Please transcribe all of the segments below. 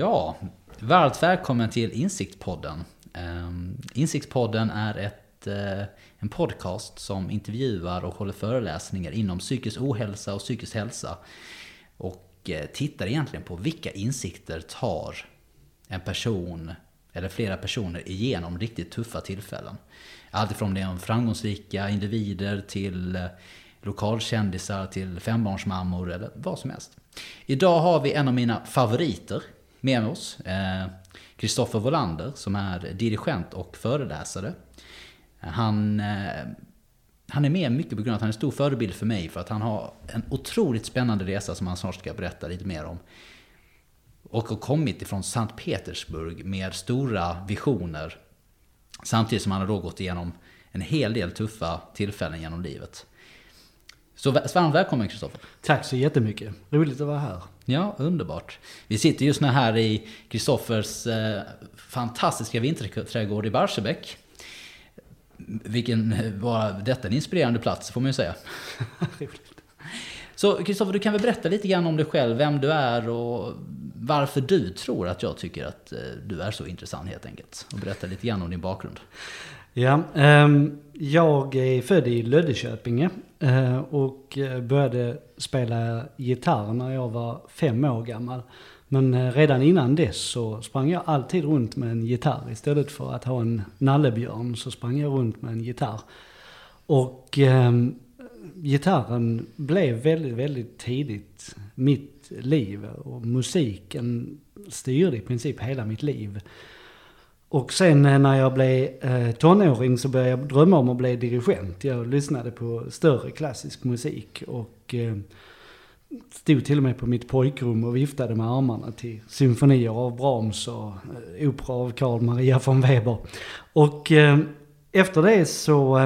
Ja, varmt välkommen till Insiktspodden. Ehm, Insiktspodden är ett, eh, en podcast som intervjuar och håller föreläsningar inom psykisk ohälsa och psykisk hälsa. Och eh, tittar egentligen på vilka insikter tar en person eller flera personer igenom riktigt tuffa tillfällen. Alltifrån det om framgångsrika individer till eh, lokalkändisar till fembarnsmammor eller vad som helst. Idag har vi en av mina favoriter med oss. Kristoffer eh, Volander som är dirigent och föreläsare. Eh, han, eh, han är med mycket på grund av att han är en stor förebild för mig för att han har en otroligt spännande resa som han snart ska berätta lite mer om. Och har kommit ifrån Sankt Petersburg med stora visioner. Samtidigt som han har då gått igenom en hel del tuffa tillfällen genom livet. Så varmt välkommen Kristoffer. Tack så jättemycket. Roligt att vara här. Ja, underbart. Vi sitter just nu här i Kristoffers eh, fantastiska vinterträdgård i Barsebäck. Vilken var detta en inspirerande plats får man ju säga. Så Kristoffer, du kan väl berätta lite grann om dig själv, vem du är och varför du tror att jag tycker att eh, du är så intressant helt enkelt. Och berätta lite grann om din bakgrund. Ja, um, jag är född i Löddeköpinge uh, och eh, började spela gitarr när jag var fem år gammal. Men eh, redan innan dess så sprang jag alltid runt med en gitarr. Istället för att ha en nallebjörn så sprang jag runt med en gitarr. Och eh, gitarren blev väldigt, väldigt tidigt mitt liv. Och musiken styrde i princip hela mitt liv. Och sen eh, när jag blev eh, tonåring så började jag drömma om att bli dirigent. Jag lyssnade på större klassisk musik och eh, stod till och med på mitt pojkrum och viftade med armarna till symfonier av Brahms och opera av Carl Maria von Weber. Och efter det så,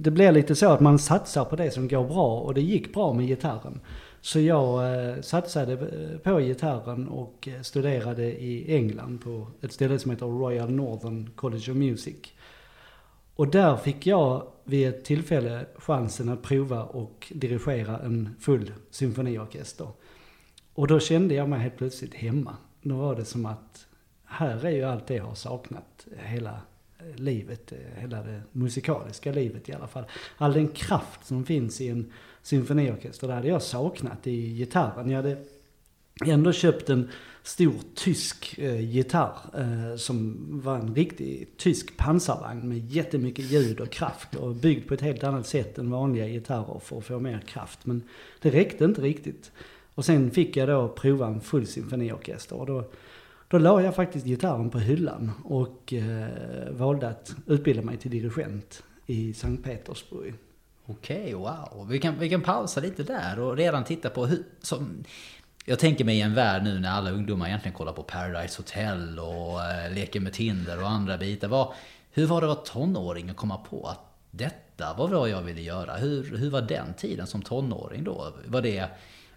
det blir lite så att man satsar på det som går bra och det gick bra med gitarren. Så jag eh, satsade eh, på gitarren och eh, studerade i England på ett ställe som heter Royal Northern College of Music. Och där fick jag vid ett tillfälle chansen att prova och dirigera en full symfoniorkester. Och då kände jag mig helt plötsligt hemma. Då var det som att här är ju allt det jag har saknat hela eh, livet, hela det musikaliska livet i alla fall. All den kraft som finns i en symfoniorkester. Det hade jag saknat i gitarren. Jag hade ändå köpt en stor tysk eh, gitarr eh, som var en riktig tysk pansarvagn med jättemycket ljud och kraft och byggd på ett helt annat sätt än vanliga gitarrer för att få mer kraft. Men det räckte inte riktigt. Och sen fick jag då prova en full symfoniorkester och då, då la jag faktiskt gitarren på hyllan och eh, valde att utbilda mig till dirigent i Sankt Petersburg. Okej, okay, wow. Vi kan, vi kan pausa lite där och redan titta på hur... Som, jag tänker mig i en värld nu när alla ungdomar egentligen kollar på Paradise Hotel och eh, leker med Tinder och andra bitar. Vad, hur var det att vara tonåring och komma på att detta var vad jag ville göra? Hur, hur var den tiden som tonåring då? Var det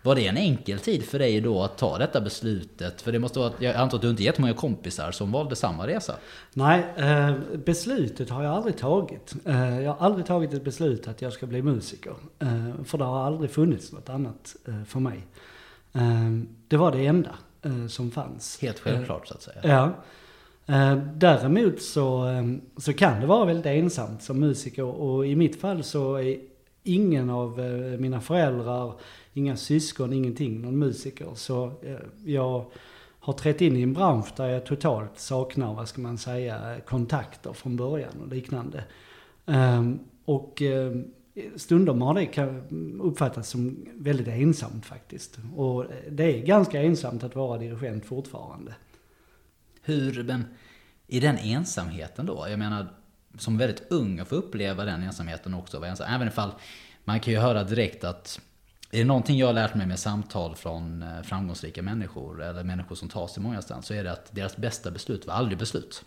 var det en enkel tid för dig då att ta detta beslutet? För det måste vara, jag antar att du inte jättemånga kompisar som valde samma resa? Nej, eh, beslutet har jag aldrig tagit. Eh, jag har aldrig tagit ett beslut att jag ska bli musiker. Eh, för det har aldrig funnits något annat för mig. Det var det enda som fanns. Helt självklart så att säga. Ja. Däremot så, så kan det vara väldigt ensamt som musiker och i mitt fall så är ingen av mina föräldrar inga syskon, ingenting, någon musiker. Så eh, jag har trätt in i en bransch där jag totalt saknar, vad ska man säga, kontakter från början och liknande. Ehm, och eh, stundom har det uppfattats som väldigt ensamt faktiskt. Och det är ganska ensamt att vara dirigent fortfarande. Hur, men i den ensamheten då? Jag menar, som väldigt ung att få uppleva den ensamheten också. Även ifall man kan ju höra direkt att är det någonting jag har lärt mig med samtal från eh, framgångsrika människor, eller människor som tar sig många ställen, så är det att deras bästa beslut var aldrig beslut.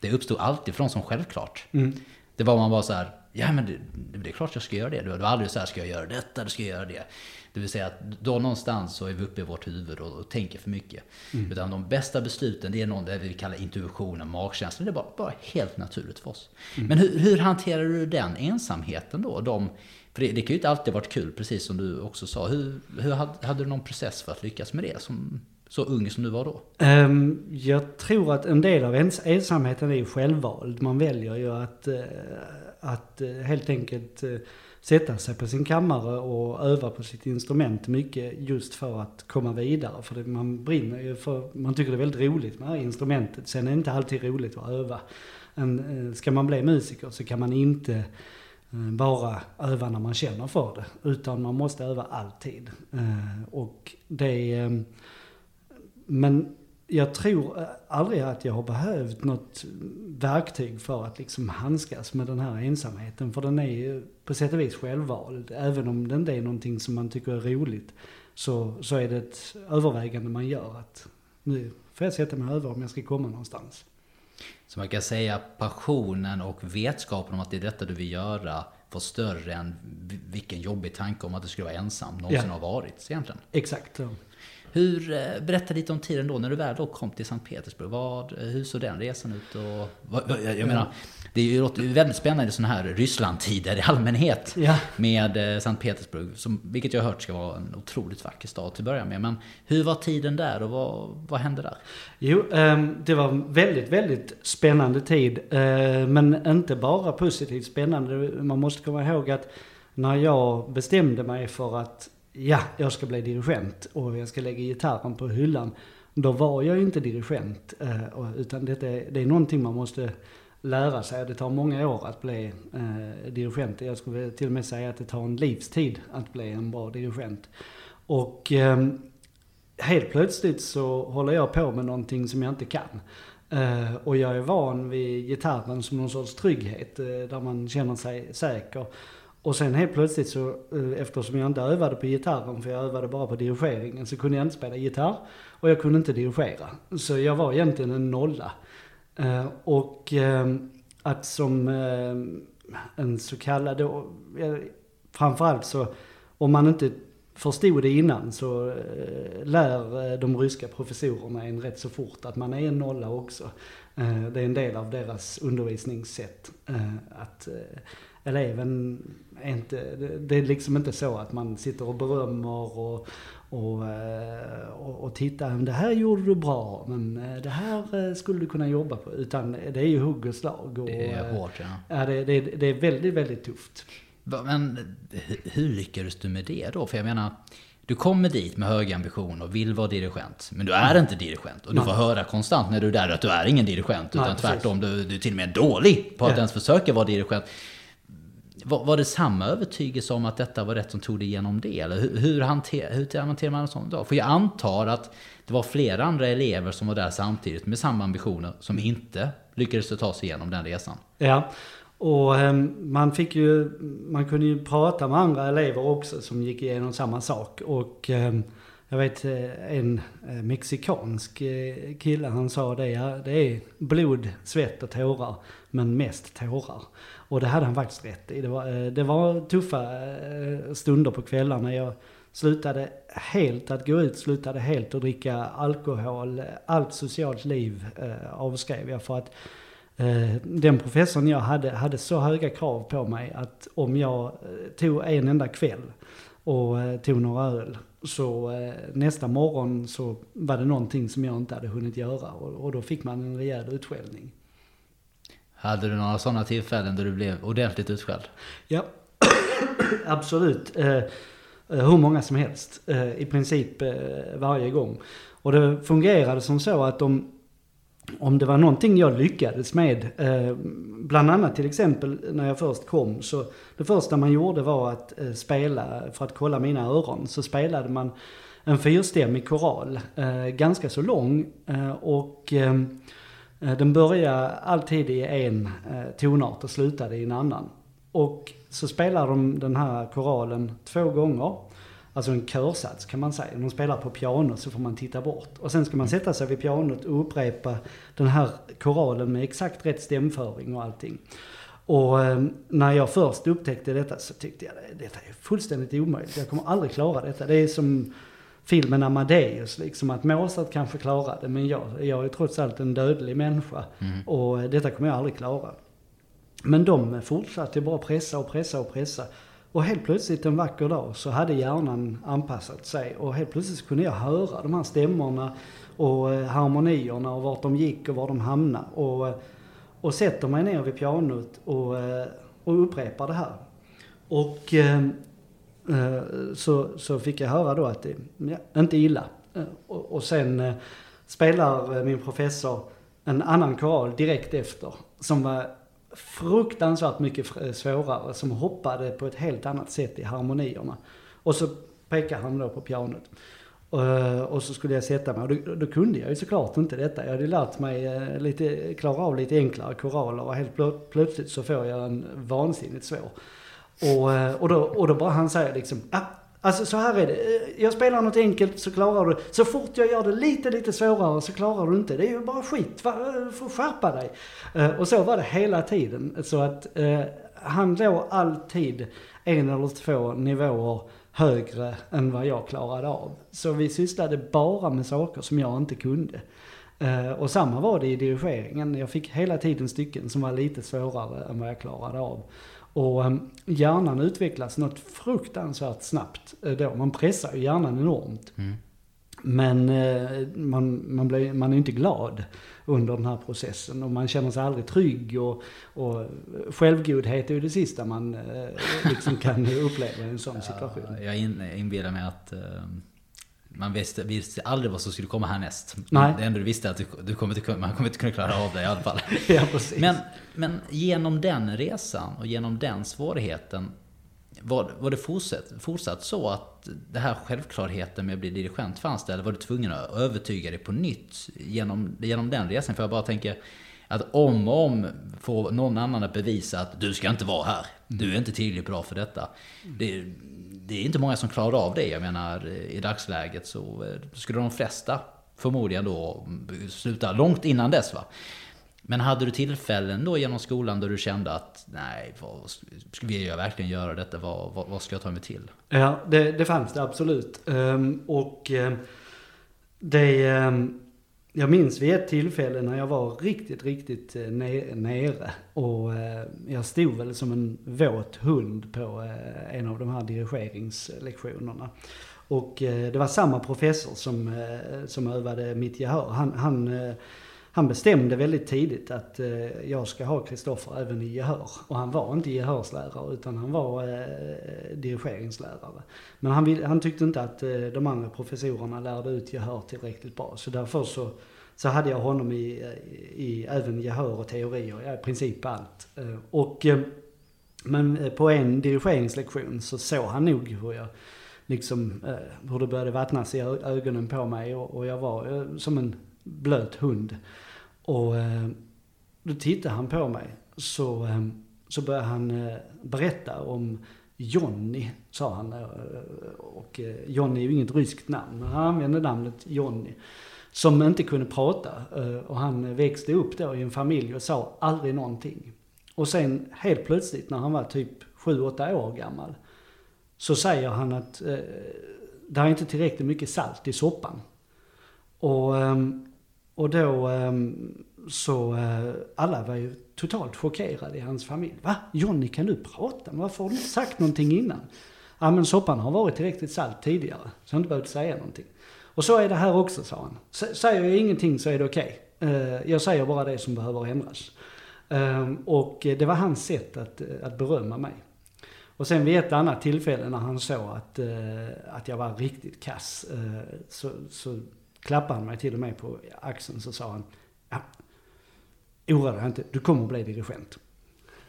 Det uppstod alltid från som självklart. Mm. Det var man bara så här, ja men det, det, är klart jag ska göra det. Det var aldrig så här, ska jag göra detta, ska jag göra det? Det vill säga att då någonstans så är vi uppe i vårt huvud och, och tänker för mycket. Mm. Utan de bästa besluten, det är något det vi kallar intuitionen, magkänslan. Det är bara, bara helt naturligt för oss. Mm. Men hur, hur hanterar du den ensamheten då? De för det, det kan ju inte alltid varit kul, precis som du också sa. Hur, hur hade, hade, du någon process för att lyckas med det som, så ung som du var då? Um, jag tror att en del av ens ensamheten är ju självvald. Man väljer ju att, uh, att uh, helt enkelt uh, sätta sig på sin kammare och öva på sitt instrument mycket just för att komma vidare. För det, man brinner ju för, man tycker det är väldigt roligt med det här instrumentet. Sen är det inte alltid roligt att öva. En, ska man bli musiker så kan man inte Eh, bara öva när man känner för det. Utan man måste öva alltid. Eh, och det ehm, men jag tror eh, aldrig att jag har behövt något verktyg för att liksom handskas med den här ensamheten. För den är ju på sätt och vis självvald. Även om det inte är någonting som man tycker är roligt. Så, så är det ett övervägande man gör att nu får jag sätta mig över om jag ska komma någonstans. Så man kan säga passionen och vetskapen om att det är detta du vill göra var större än vilken jobbig tanke om att du skulle vara ensam någonsin ja. har varit egentligen. Exakt. Hur, eh, berätta lite om tiden då, när du väl då kom till Sankt Petersburg. Vad, hur såg den resan ut? Och, vad, jag menar, det låter ju väldigt spännande sådana här Ryssland-tider i allmänhet. Ja. Med eh, Sankt Petersburg, som, vilket jag har hört ska vara en otroligt vacker stad till att börja med. Men hur var tiden där och vad, vad hände där? Jo, ehm, det var en väldigt, väldigt spännande tid. Eh, men inte bara positivt spännande. Man måste komma ihåg att när jag bestämde mig för att ja, jag ska bli dirigent och jag ska lägga gitarren på hyllan. Då var jag ju inte dirigent. Eh, utan det är, det är någonting man måste lära sig. Det tar många år att bli eh, dirigent. Jag skulle till och med säga att det tar en livstid att bli en bra dirigent. Och eh, helt plötsligt så håller jag på med någonting som jag inte kan. Eh, och jag är van vid gitarren som någon sorts trygghet, eh, där man känner sig säker. Och sen helt plötsligt så, eh, eftersom jag inte övade på gitarren, för jag övade bara på dirigeringen, så kunde jag inte spela gitarr. Och jag kunde inte dirigera. Så jag var egentligen en nolla. Eh, och eh, att som en så kallad, framförallt så, om man inte förstod det innan så lär de ryska professorerna en rätt så fort att man är en nolla också. Det är en del av deras undervisningssätt. Att eleven inte, det är liksom inte så att man sitter och berömmer och, och, eh, och, och tittar, det här gjorde du bra, men eh, det här eh, skulle du kunna jobba på. Utan det är ju hugg och slag. Och, det är hårt ja. ja det, det, det är väldigt, väldigt tufft. Men hur lyckades du med det då? För jag menar, du kommer dit med höga ambitioner och vill vara dirigent. Men du är inte dirigent. Och du Nej. får höra konstant när du är där att du är ingen dirigent. Utan Nej, tvärtom, du, du är till och med dålig på att ja. ens försöka vara dirigent. Var, var det samma övertygelse om att detta var rätt som tog dig igenom det? Eller hur, hur, hanter, hur hanterar man en sån dag? För jag antar att det var flera andra elever som var där samtidigt med samma ambitioner som inte lyckades ta sig igenom den resan. Ja, och ehm, man fick ju, man kunde ju prata med andra elever också som gick igenom samma sak. Och ehm, jag vet eh, en eh, mexikansk eh, kille, han sa det, ja, det är blod, svett och tårar, men mest tårar. Och det hade han faktiskt rätt i. Det var, eh, det var tuffa eh, stunder på kvällarna. Jag slutade helt att gå ut, slutade helt att dricka alkohol. Allt socialt liv eh, avskrev jag för att den professorn jag hade, hade så höga krav på mig att om jag tog en enda kväll och tog några öl så nästa morgon så var det någonting som jag inte hade hunnit göra och, och då fick man en rejäl utskällning. Hade du några sådana tillfällen då du blev ordentligt utskälld? Ja, absolut. Eh, eh, hur många som helst. Eh, I princip eh, varje gång. Och det fungerade som så att om om det var någonting jag lyckades med, eh, bland annat till exempel när jag först kom, så det första man gjorde var att eh, spela, för att kolla mina öron, så spelade man en fyrstämmig koral, eh, ganska så lång eh, och eh, Eh, den började alltid i en eh, tonart och slutade i en annan. Och så spelar de den här koralen två gånger Alltså en körsats kan man säga. De spelar på piano så får man titta bort. Och sen ska man sätta sig vid pianot och upprepa den här koralen med exakt rätt stämföring och allting. Och eh, när jag först upptäckte detta så tyckte jag att detta är fullständigt omöjligt. Jag kommer aldrig klara detta. Det är som filmen Amadeus, liksom att Mozart kanske klarar det men jag, jag är trots allt en dödlig människa. Mm. Och detta kommer jag aldrig klara. Men de fortsatte bara pressa och pressa och pressa. Och helt plötsligt en vacker dag så hade hjärnan anpassat sig och helt plötsligt så kunde jag höra de här stämmorna och eh, harmonierna och vart de gick och var de hamnade. Och, eh, och sätter mig ner vid pianot och, eh, och upprepar det här. Och eh, eh, Eh, så, så fick jag höra då att det ja, inte illa. Eh, och, och sen eh, spelar min professor en annan koral direkt efter som var fruktansvärt mycket svårare, som hoppade på ett helt annat sätt i harmonierna. Och så pekar han då på pianot. Och så skulle jag sätta mig och då, då kunde jag ju såklart inte detta. Jag hade lärt mig lite, klara av lite enklare koraler och helt plötsligt så får jag en vansinnigt svår. Och, eh, och, då, och då bara han säger liksom, ah, alltså så här är det. Eh, jag spelar något enkelt så klarar du. Så fort jag gör det lite, lite svårare så klarar du inte. Det är ju bara skit. Va? Du får skärpa dig. Och så var det hela tiden. Så att eh, han låg alltid en eller två nivåer högre än vad jag klarade av. Så vi sysslade bara med saker som jag inte kunde. Och samma var det i dirigeringen. Jag fick hela tiden stycken som var lite svårare än vad jag klarade av. Och eh, hjärnan utvecklas något fruktansvärt snabbt eh, då. Man pressar ju hjärnan enormt. Mm. Men eh, man, man, blir, man är inte glad under den här processen och man känner sig aldrig trygg och, och självgodhet är ju det sista man eh, liksom kan uppleva i en sån situation. Ja, Jag in, inbillar mig att eh, man visste, visste aldrig vad som skulle komma härnäst. Nej. Det enda du visste är att du, du kommer inte, man kommer inte kunna klara av det i alla fall. Ja, precis. Men, men genom den resan och genom den svårigheten var, var det fortsatt, fortsatt så att det här självklarheten med att bli dirigent fanns det? Eller var du tvungen att övertyga dig på nytt genom, genom den resan? För jag bara tänker att om och om får någon annan att bevisa att du ska inte vara här. Du är inte tillräckligt bra för detta. Det, det är inte många som klarar av det. Jag menar i dagsläget så eh, skulle de flesta förmodligen då sluta långt innan dess. Va? Men hade du tillfällen då genom skolan då du kände att nej, vad, vill jag verkligen göra detta? Vad, vad, vad ska jag ta mig till? Ja, det, det fanns det absolut. Ehm, och ehm, det... Ehm, jag minns vid ett tillfälle när jag var riktigt, riktigt eh, nere. Och eh, jag stod väl som en våt hund på eh, en av de här dirigeringslektionerna. Och det var samma professor som, som övade mitt gehör. Han, han, han bestämde väldigt tidigt att eh, jag ska ha Kristoffer även i gehör. Och han var inte gehörslärare utan han var eh, dirigeringslärare. Men han, vill, han tyckte inte att eh, de andra professorerna lärde ut gehör tillräckligt bra. Så därför så, så hade jag honom i, i, i även gehör och teorier, ja, i princip allt. Eh, och, eh, men eh, på en dirigeringslektion så såg han nog hur jag liksom, eh, hur det började vattnas i ögonen på mig och, och jag var eh, som en blöt hund. Och eh, då tittade han på mig. Så, eh, så började han eh, berätta om Johnny, sa han. Eh, och eh, Jonny Johnny är ju inget ryskt namn, men han använde namnet Johnny. Som inte kunde prata. Eh, och han växte upp då i en familj och sa aldrig någonting. Och sen helt plötsligt när han var typ 7-8 år gammal. Så säger han att eh, det är inte tillräckligt mycket salt i soppan. Och, ehm, och då ehm, så eh, alla var ju totalt chockerade i hans familj. Va? Johnny kan du prata? Men varför har du inte sagt någonting innan? Ja men soppan har varit tillräckligt salt tidigare. Så jag har inte behövt säga någonting. Och så är det här också sa han. S- Säger jag ingenting så är det okej. Okay. Jag säger bara det som behöver ändras. Ehm, och det var hans sätt att, eh, att berömma mig. Och sen vid ett annat tillfälle när han såg att, att jag var riktigt kass så, så klappade han mig till och med på axeln så sa han ja, Oroa dig inte, du kommer bli dirigent.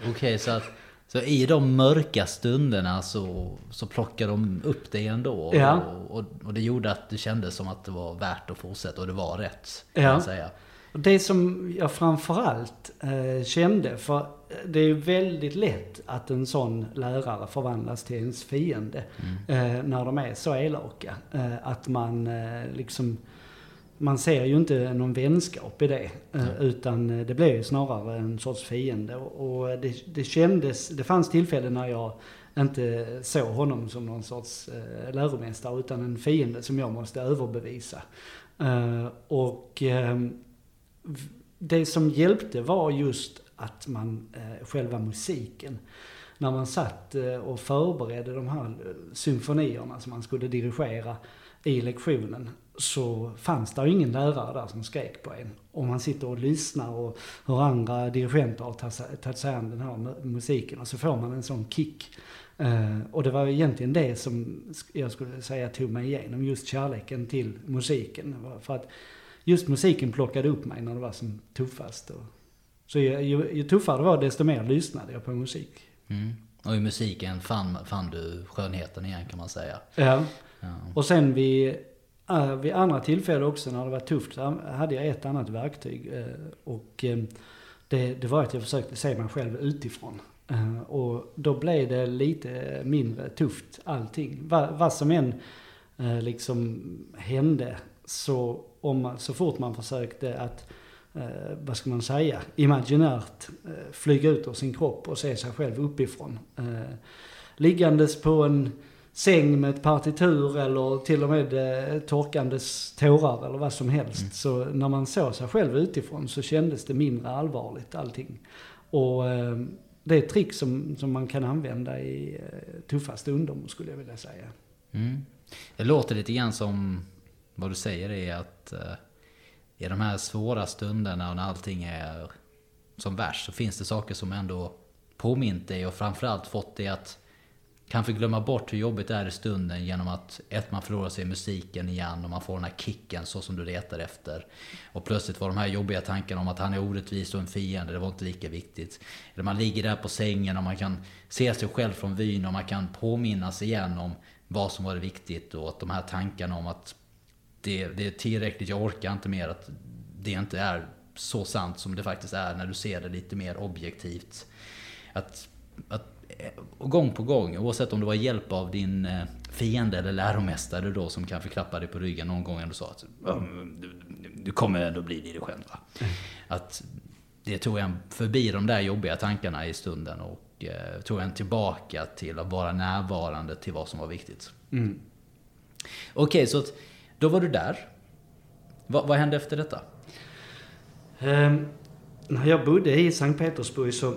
Okej, så att så i de mörka stunderna så, så plockade de upp dig ändå. Ja. Och, och, och det gjorde att det kändes som att det var värt att fortsätta och det var rätt. Ja. Kan jag säga. Och det som jag framförallt eh, kände, för det är ju väldigt lätt att en sån lärare förvandlas till ens fiende eh, när de är så elaka. Eh, att man eh, liksom, man ser ju inte någon vänskap i det. Eh, utan eh, det ju snarare en sorts fiende. Och, det, det kändes, det fanns tillfällen när jag inte såg honom som någon sorts eh, läromästare utan en fiende som jag måste överbevisa. Eh, och ehm, det som hjälpte var just att man, eh, själva musiken. när man satt eh, och förberedde de här eh, symfonierna som man skulle dirigera i lektionen så fanns det ingen lärare där som skrek på en. Om man sitter och lyssnar och hur andra dirigenter har tagit sig an den här musiken och så får man en sån kick. Uh, och det var egentligen det som jag skulle säga tog mig igenom, just kärleken till musiken. För att just musiken plockade upp mig när det var som tuffast. Och, så ju, ju, ju tuffare det var desto mer lyssnade jag på musik. Mm. Och i musiken fann, fann du skönheten igen kan man säga. Ja. ja. Och sen vid, Eh, vid andra tillfällen också när det var tufft så hade jag ett annat verktyg. Eh, och det, det var att jag försökte se mig själv utifrån. Uh, och då blev det lite mindre tufft allting. Va, vad som än uh, liksom hände så, om, så fort man försökte att, vad ska man säga, imaginärt flyga ut ur sin kropp och se sig själv uppifrån. liggandes på en säng med ett partitur eller till och med torkandes tårar eller vad som helst. Mm. Så när man såg sig själv utifrån så kändes det mindre allvarligt allting. Och det är ett trick som, som man kan använda i eh, tuffa stunder skulle jag vilja säga. Mm. Det låter lite grann som vad du säger är att i de här svåra stunderna och när allting är som värst så finns det saker som ändå påmint dig och framförallt fått dig att kanske glömma bort hur jobbigt det är i stunden genom att ett, man förlorar sig i musiken igen och man får den här kicken så som du letar efter. Och plötsligt var de här jobbiga tankarna om att han är orättvis och en fiende, det var inte lika viktigt. Eller man ligger där på sängen och man kan se sig själv från vyn och man kan påminnas igen om vad som var viktigt och att de här tankarna om att det, det är tillräckligt, jag orkar inte mer, att det inte är så sant som det faktiskt är när du ser det lite mer objektivt. Att, att gång på gång, oavsett om det var hjälp av din eh, fiende eller läromästare då som kanske klappade dig på ryggen någon gång och sa att du, du kommer ändå bli dirigent. Va? Mm. Att det tog en förbi de där jobbiga tankarna i stunden och eh, tog en tillbaka till att vara närvarande till vad som var viktigt. Mm. Okej, okay, så att, då var du där. Va, vad hände efter detta? Um, när jag bodde i Sankt Petersburg så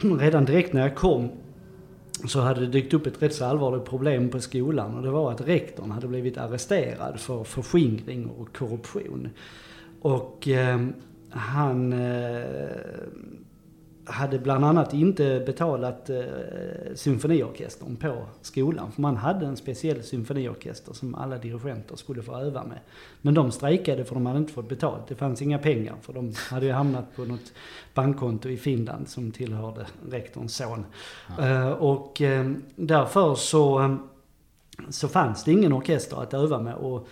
redan direkt när jag kom så hade det dykt upp ett rätt så allvarligt problem på skolan och det var att rektorn hade blivit arresterad för förskingring och korruption. Och eh, han eh, hade bland annat inte betalat eh, symfoniorkestern på skolan. För man hade en speciell symfoniorkester som alla dirigenter skulle få öva med. Men de strejkade för de hade inte fått betalt. Det fanns inga pengar för de hade ju hamnat på något bankkonto i Finland som tillhörde rektorns son. Ja. Eh, och eh, därför så, eh, så fanns det ingen orkester att öva med. Och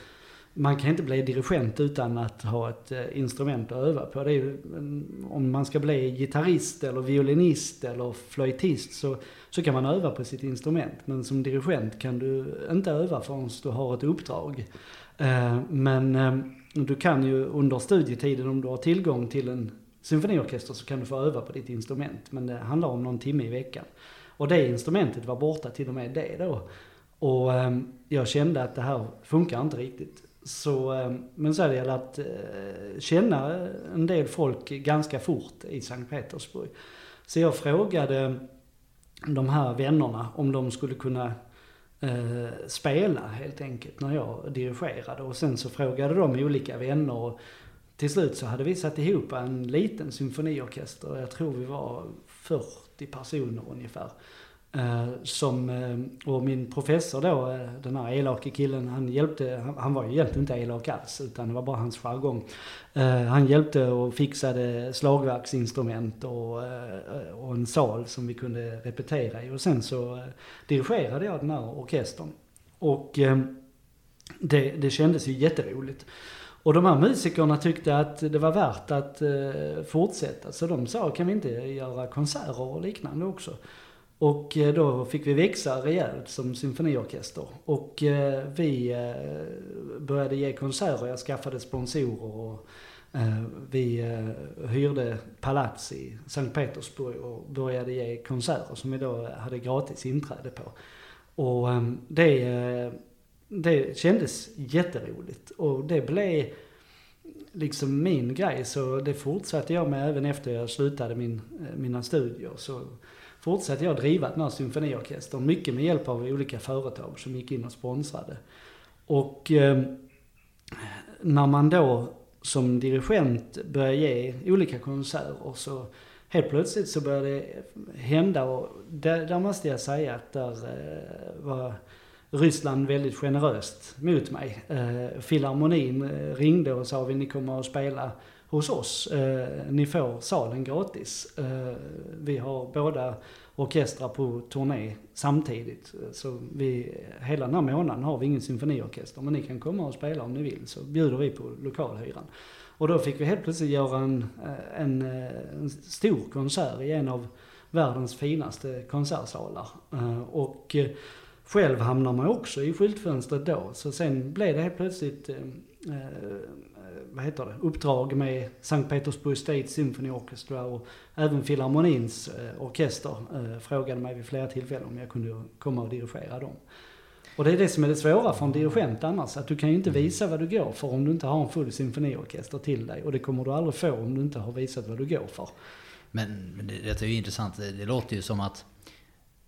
man kan inte bli dirigent utan att ha ett eh, instrument att öva på. Det är ju, mm, om man ska bli gitarrist eller violinist eller flöjtist så, så kan man öva på sitt instrument. Men som dirigent kan du inte öva förrän du har ett uppdrag. Eh, men eh, du kan ju under studietiden om du har tillgång till en symfoniorkester så kan du få öva på ditt instrument. Men det handlar om någon timme i veckan. Och det instrumentet var borta till och med det då. Och jag kände att det här funkar inte riktigt. Så, eh, men så hade jag lärt eh, känna en del folk ganska fort i Sankt Petersburg. Så jag frågade de här vännerna om de skulle kunna eh, spela helt enkelt när jag dirigerade. Och sen så frågade de olika vänner och till slut så hade vi satt ihop en liten symfoniorkester. Jag tror vi var 40 personer ungefär. Eh, som, eh, och min professor då, eh, den här elake killen, han hjälpte, han, han var ju egentligen inte elak alls, utan det var bara hans jargong. Han hjälpte och fixade slagverksinstrument och, och en sal som vi kunde repetera i. Och sen så dirigerade jag den här orkestern. Och det, det kändes ju jätteroligt. Och de här musikerna tyckte att det var värt att fortsätta. Så de sa, kan vi inte göra konserter och liknande också? Och eh, då fick vi växa rejält som symfoniorkester. Och eh, vi eh, började ge konserter, jag skaffade sponsorer och vi hyrde palats i Sankt Petersburg och började ge konserter som vi då hade gratis inträde på. Och ehm, det, det kändes jätteroligt och det blev liksom min grej så det fortsatte jag med även efter jag slutade min, mina studier. Så fortsatte jag driva den här symfoniorkestern. Mycket med hjälp av olika företag som gick in och sponsrade. Och eh, när man då som dirigent börjar ge olika konserter så helt plötsligt så började det hända och där, där måste jag säga att där eh, var Ryssland väldigt generöst mot mig. Eh, Filharmonin eh, ringde och sa vill ni komma och spela hos oss? Eh, ni får salen gratis. Eh, vi har båda orkestrar på turné samtidigt. Så vi, hela den här månaden har vi ingen symfoniorkester men ni kan komma och spela om ni vill så bjuder vi på lokalhyran. Och då fick vi helt plötsligt göra en, eh, en, en stor konsert i en av världens finaste konsertsalar. Och själv hamnar man också i skyltfönstret då. Så sen blev det helt plötsligt vad heter det, uppdrag med Sankt Petersburg State Symphony Orchestra och även Filharmonins eh, orkester eh, frågade mig vid flera tillfällen om jag kunde komma och dirigera dem. Och det är det som är det svåra för en dirigent annars, att du kan ju inte visa vad du går för om du inte har en full symfoniorkester till dig. Och det kommer du aldrig få om du inte har visat vad du går för. Men, men det, det är ju intressant, det, det låter ju som att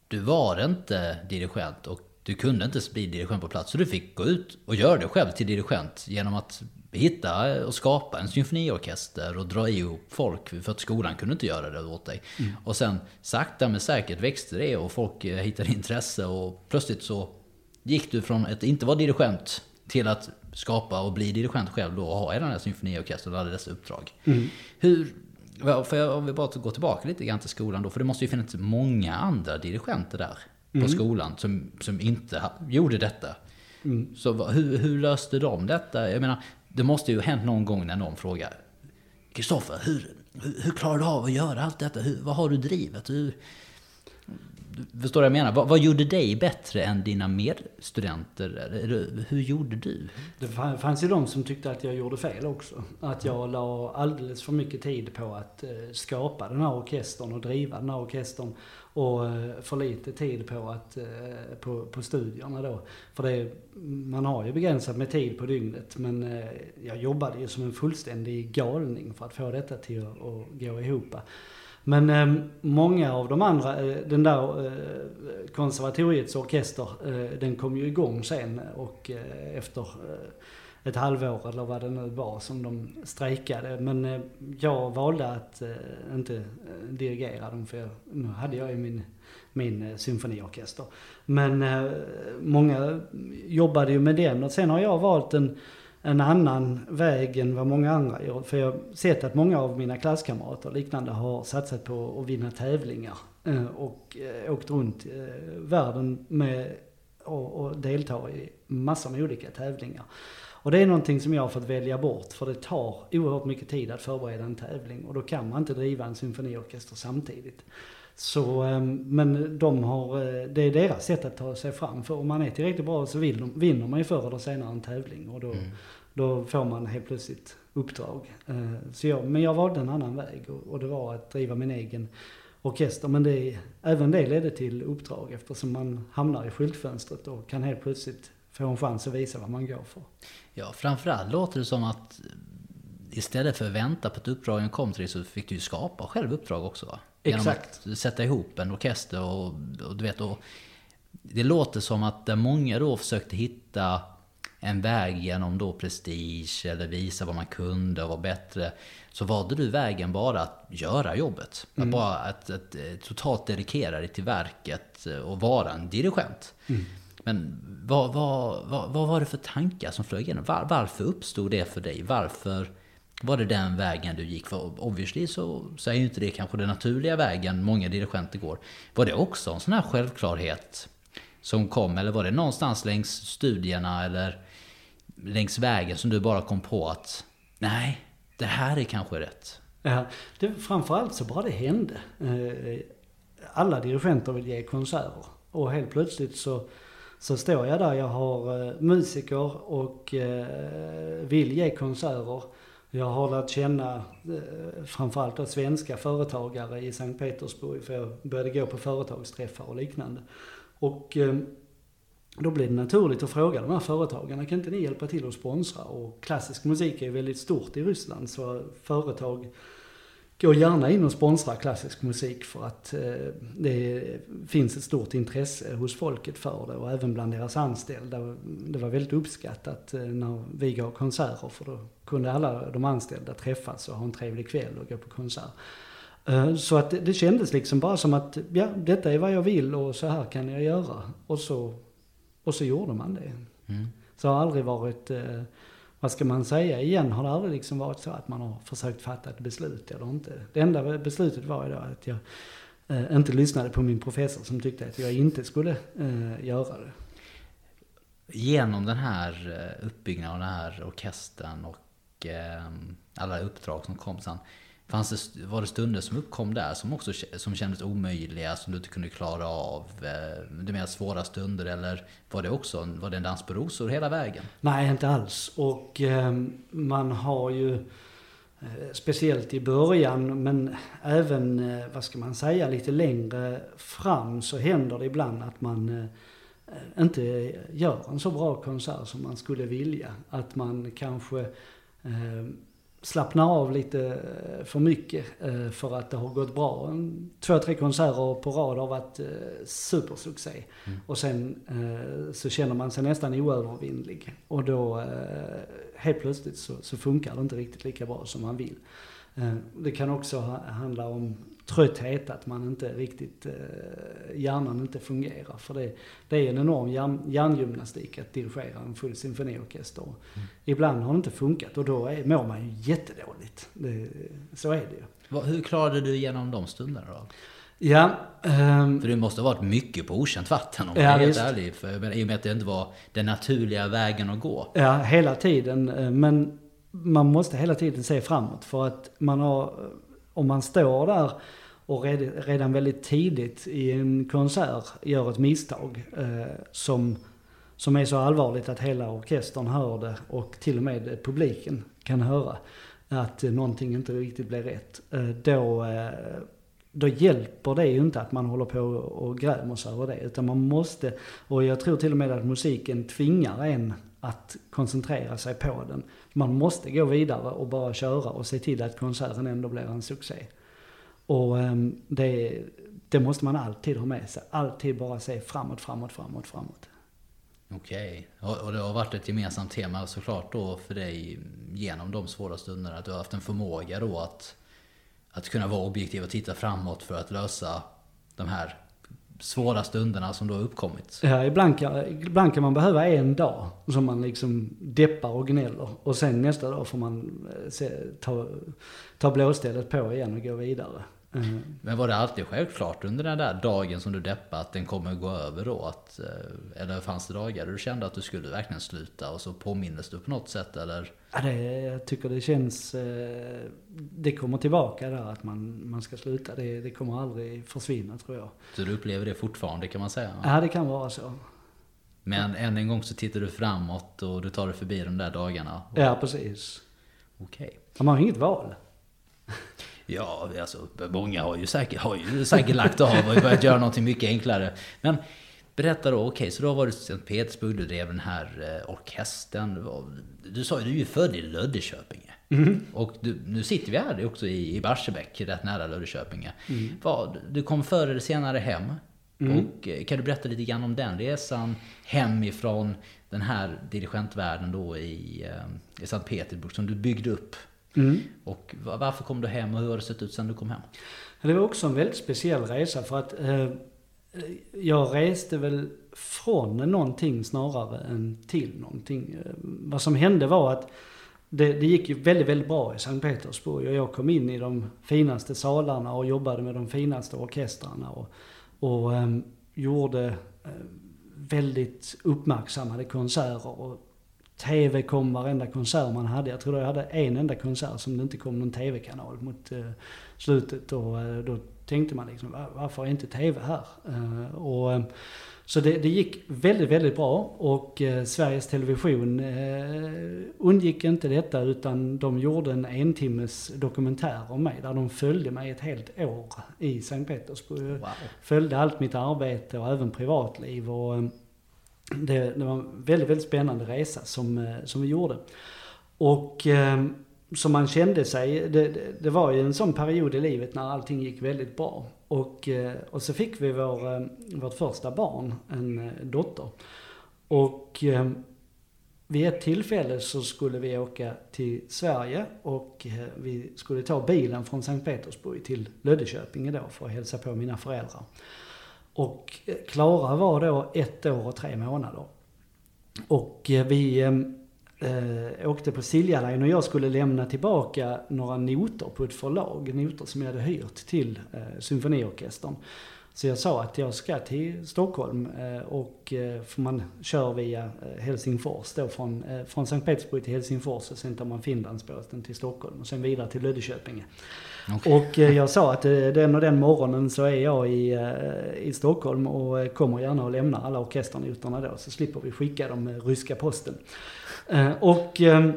du var inte dirigent och du kunde inte bli dirigent på plats. Så du fick gå ut och göra dig själv till dirigent genom att hitta och skapa en symfoniorkester och dra ihop folk. För att skolan kunde inte göra det åt dig. Mm. Och sen sakta men säkert växte det och folk eh, hittade intresse och plötsligt så gick du från att inte vara dirigent till att skapa och bli dirigent själv då och ha den här symfoniorkestern och alla dessa uppdrag. Mm. Hur, för jag, om vi bara går tillbaka lite grann till skolan då, för det måste ju finnas många andra dirigenter där på mm. skolan som, som inte gjorde detta. Mm. Så hur, hur löste de detta? Jag menar, det måste ju ha hänt någon gång när någon frågar Kristoffer, hur, hur, hur, klarar du av att göra allt detta? Hur, vad har du drivet? Hur, Förstår du vad jag menar? Vad, vad, gjorde dig bättre än dina medstudenter? Hur gjorde du? Det fanns ju de som tyckte att jag gjorde fel också. Att jag la alldeles för mycket tid på att eh, skapa den här orkestern och driva den här orkestern. Och eh, för lite tid på, att, eh, på, på studierna då. För det, man har ju begränsat med tid på dygnet. Men eh, jag jobbade ju som en fullständig galning för att få detta till att, att gå ihop. Men eh, många av de andra, eh, den där eh, konservatoriets orkester, eh, den kom ju igång sen och efter ett halvår eller vad det nu var som de strejkade. Men eh, jag valde att eh, inte eh, dirigera dem för jag, nu hade jag ju min, min symfoniorkester. Men många jobbade ju med den och sen har jag valt en en annan väg än vad många andra gör. För jag har sett att många av mina klasskamrater och liknande har satsat på att vinna tävlingar. Och åkt runt världen med och, och delta i massor med olika tävlingar. Och det är någonting som jag har fått välja bort för det tar oerhört mycket tid att förbereda en tävling och då kan man inte driva en symfoniorkester samtidigt. Så, men de har, det är deras sätt att ta sig fram. För om man är tillräckligt bra så vinner man ju förr eller senare en tävling. Och då, mm. Då får man helt plötsligt uppdrag. Eh, så jag, men jag valde en annan väg och, och det var att driva min egen orkester. Men det, även det ledde till uppdrag eftersom man hamnar i skyltfönstret och kan helt plötsligt få en chans att visa vad man går för. Ja, framförallt låter det som att istället för att vänta på att uppdragen kom till dig så fick du ju skapa själv uppdrag också va? Genom Exakt. att sätta ihop en orkester och, och du vet och Det låter som att där många då försökte hitta en väg genom då prestige eller visa vad man kunde och vara bättre. Så valde du vägen bara att göra jobbet. Mm. Att bara att, att, eh, totalt dedikera dig till verket och vara en dirigent. Mm. Men vad, vad, vad, vad, var det för tankar som flög igenom? Var, varför uppstod det för dig? Varför var det den vägen du gick? För obviously så, så är ju inte det kanske den naturliga vägen många dirigenter går. Var det också en sån här självklarhet som kom? Eller var det någonstans längs studierna eller längs vägen som du bara kom på att nej, det här är kanske rätt? Ja, det, framförallt så bara det hände. Eh, alla dirigenter vill ge konserter och helt plötsligt så, så står jag där, jag har eh, musiker och eh, vill ge konserter. Jag har lärt känna eh, framförallt svenska företagare i Sankt Petersburg för jag började gå på företagsträffar och liknande. Och eh, då blir det naturligt att fråga de här företagarna, kan inte ni hjälpa till att sponsra? Och klassisk musik är väldigt stort i Ryssland så företag gå gärna in och sponsra klassisk musik för att eh, det finns ett stort intresse hos folket för det och även bland deras anställda. Det var väldigt uppskattat eh, när vi gav konserter för då kunde alla de anställda träffas och ha en trevlig kväll och gå på konsert. Eh, så att det, kändes liksom bara som att, ja, detta är vad jag vill och så här kan jag göra. Och så, och så gjorde man det. Mm. Så har aldrig varit, vad ska man säga, igen har det aldrig liksom varit så att man har försökt fatta ett beslut eller inte. Det enda beslutet var ju då att jag eh, inte lyssnade på min professor som tyckte att jag inte skulle eh, göra det. Genom den här eh, uppbyggnaden av den här orkestern och eh, alla uppdrag som kom sen. Fanns det, var det stunder som uppkom där som också som kändes omöjliga, som du inte kunde klara av? Eh, du det mer svåra stunder eller var det också var det en dans på rosor hela vägen? Nej, inte alls. Och eh, man har ju, eh, speciellt i början, men även, eh, vad ska man säga, lite längre fram så händer det ibland att man eh, inte gör en så bra konsert som man skulle vilja. Att man kanske eh, slappna av lite eh, för mycket eh, för att det har gått bra. Två, tre konserter på rad har varit eh, supersuccé. Mm. Och sen så känner man sig nästan oövervinnlig. Och då helt plötsligt så, så funkar det inte riktigt lika bra som man vill. Det kan också handla om trötthet, att man inte riktigt, eh, hjärnan inte fungerar. För det, det är en enorm hjärn, hjärngymnastik att dirigera en full symfoniorkester. Mm. Ibland har det inte funkat och då är, mår man ju jättedåligt. Det, så är det ju. Hur klarade du igenom de stunderna då? Ja. Um, för det måste ha varit mycket på okänt vatten om man ja, är helt ärlig. För, I och med att det inte var den naturliga vägen att gå. Ja, hela tiden. Eh, men man måste hela tiden se framåt. För att man har, om man står där och redan väldigt tidigt i en konsert gör ett misstag eh, som, som är så allvarligt att hela orkestern hör det och till och med publiken kan höra att någonting inte riktigt blir rätt. Eh, då, eh, då hjälper det ju inte att man håller på och grämer sig över det. Utan man måste, och jag tror till och med att musiken tvingar en att koncentrera sig på den. Man måste gå vidare och bara köra och se till att konserten ändå blir en succé. Och ehm, det, det måste man alltid ha med sig. Alltid bara se framåt, framåt, framåt, framåt. Okej. Okay. Och det har varit ett gemensamt tema såklart då för dig genom de svåra stunderna. Att du har haft en förmåga då att, att kunna vara objektiv och titta framåt för att lösa de här svåra stunderna som då har uppkommit. Ja, ibland kan, ibland kan man behöva en dag som man liksom deppar och gnäller. Och sen nästa dag får man eh, se, ta, ta blåstället på igen och gå vidare. Mm. Men var det alltid självklart under den där dagen som du deppade att den kommer gå över då? Att, eh, eller fanns det dagar där du kände att du skulle verkligen sluta och så påminnes du på något sätt eller? Ja, det, jag tycker det känns, eh, det kommer tillbaka där att man, man ska sluta. Det, det kommer aldrig försvinna tror jag. Så du upplever det fortfarande kan man säga? Ja, det kan vara så. Men än en gång så tittar du framåt och du tar dig förbi de där dagarna? Ja, precis. Okej. Okay. Man har inget val. Ja, alltså många har ju säkert, har ju säkert lagt av och börjat göra någonting mycket enklare. Men berätta då, okej, okay, så då var du i Sankt Petersburg, du drev den här eh, orkestern. Du sa ju, du är ju född i Löddeköpinge. Mm. Och du, nu sitter vi här också i, i Barsebäck, rätt nära Löddeköpinge. Mm. Vad, du kom förr eller senare hem. Mm. Och eh, kan du berätta lite grann om den resan hemifrån den här dirigentvärlden då i, eh, i Sankt Petersburg som du byggde upp Mm. Och varför kom du hem och hur har det sett ut sen du kom hem? Det var också en väldigt speciell resa för att eh, jag reste väl från någonting snarare än till någonting. Eh, vad som hände var att det, det, gick ju väldigt, väldigt bra i Sankt Petersburg och jag kom in i de finaste salarna och jobbade med de finaste orkestrarna och, och eh, gjorde eh, väldigt uppmärksammade konserter och TV kom varenda konsert man hade. Jag tror jag hade en enda konsert som det inte kom någon TV-kanal mot eh, slutet. Och eh, då tänkte man liksom, varför är inte TV här? Eh, och, eh, så det, det, gick väldigt, väldigt bra och eh, Sveriges Television eh, undgick inte detta utan de gjorde en entimmes dokumentär om mig där de följde mig ett helt år i Sankt Petersburg. Wow. Följde allt mitt arbete och även privatliv. Och, det, det, var en väldigt, väldigt spännande resa som, eh, som vi gjorde. Och ehm, som man kände sig, det, det, var ju en sån period i livet när allting gick väldigt bra. Och, eh, och så fick vi vår, eh, vårt första barn, en dotter. Och ehm, vid ett tillfälle så skulle vi åka till Sverige och vi skulle ta bilen från Sankt Petersburg till Löddeköpinge då för att hälsa på mina föräldrar. Och Klara var då ett år och tre månader. Och eh, vi eh, eh, åkte på Silja Line och jag skulle lämna tillbaka några noter på ett förlag. Noter som jag hade hyrt till eh, symfoniorkestern. Så jag sa att jag ska till Stockholm eh, och eh, för man kör via Helsingfors då från, eh, från Sankt Petersburg till Helsingfors och sen tar man Finlandsbåten till Stockholm och sen vidare till Löddeköpinge. Okay. Och eh, jag sa att eh, den och den morgonen så är jag i, eh, i Stockholm och kommer gärna och lämnar alla orkesternoterna då så slipper vi skicka dem ryska posten. Och ehm,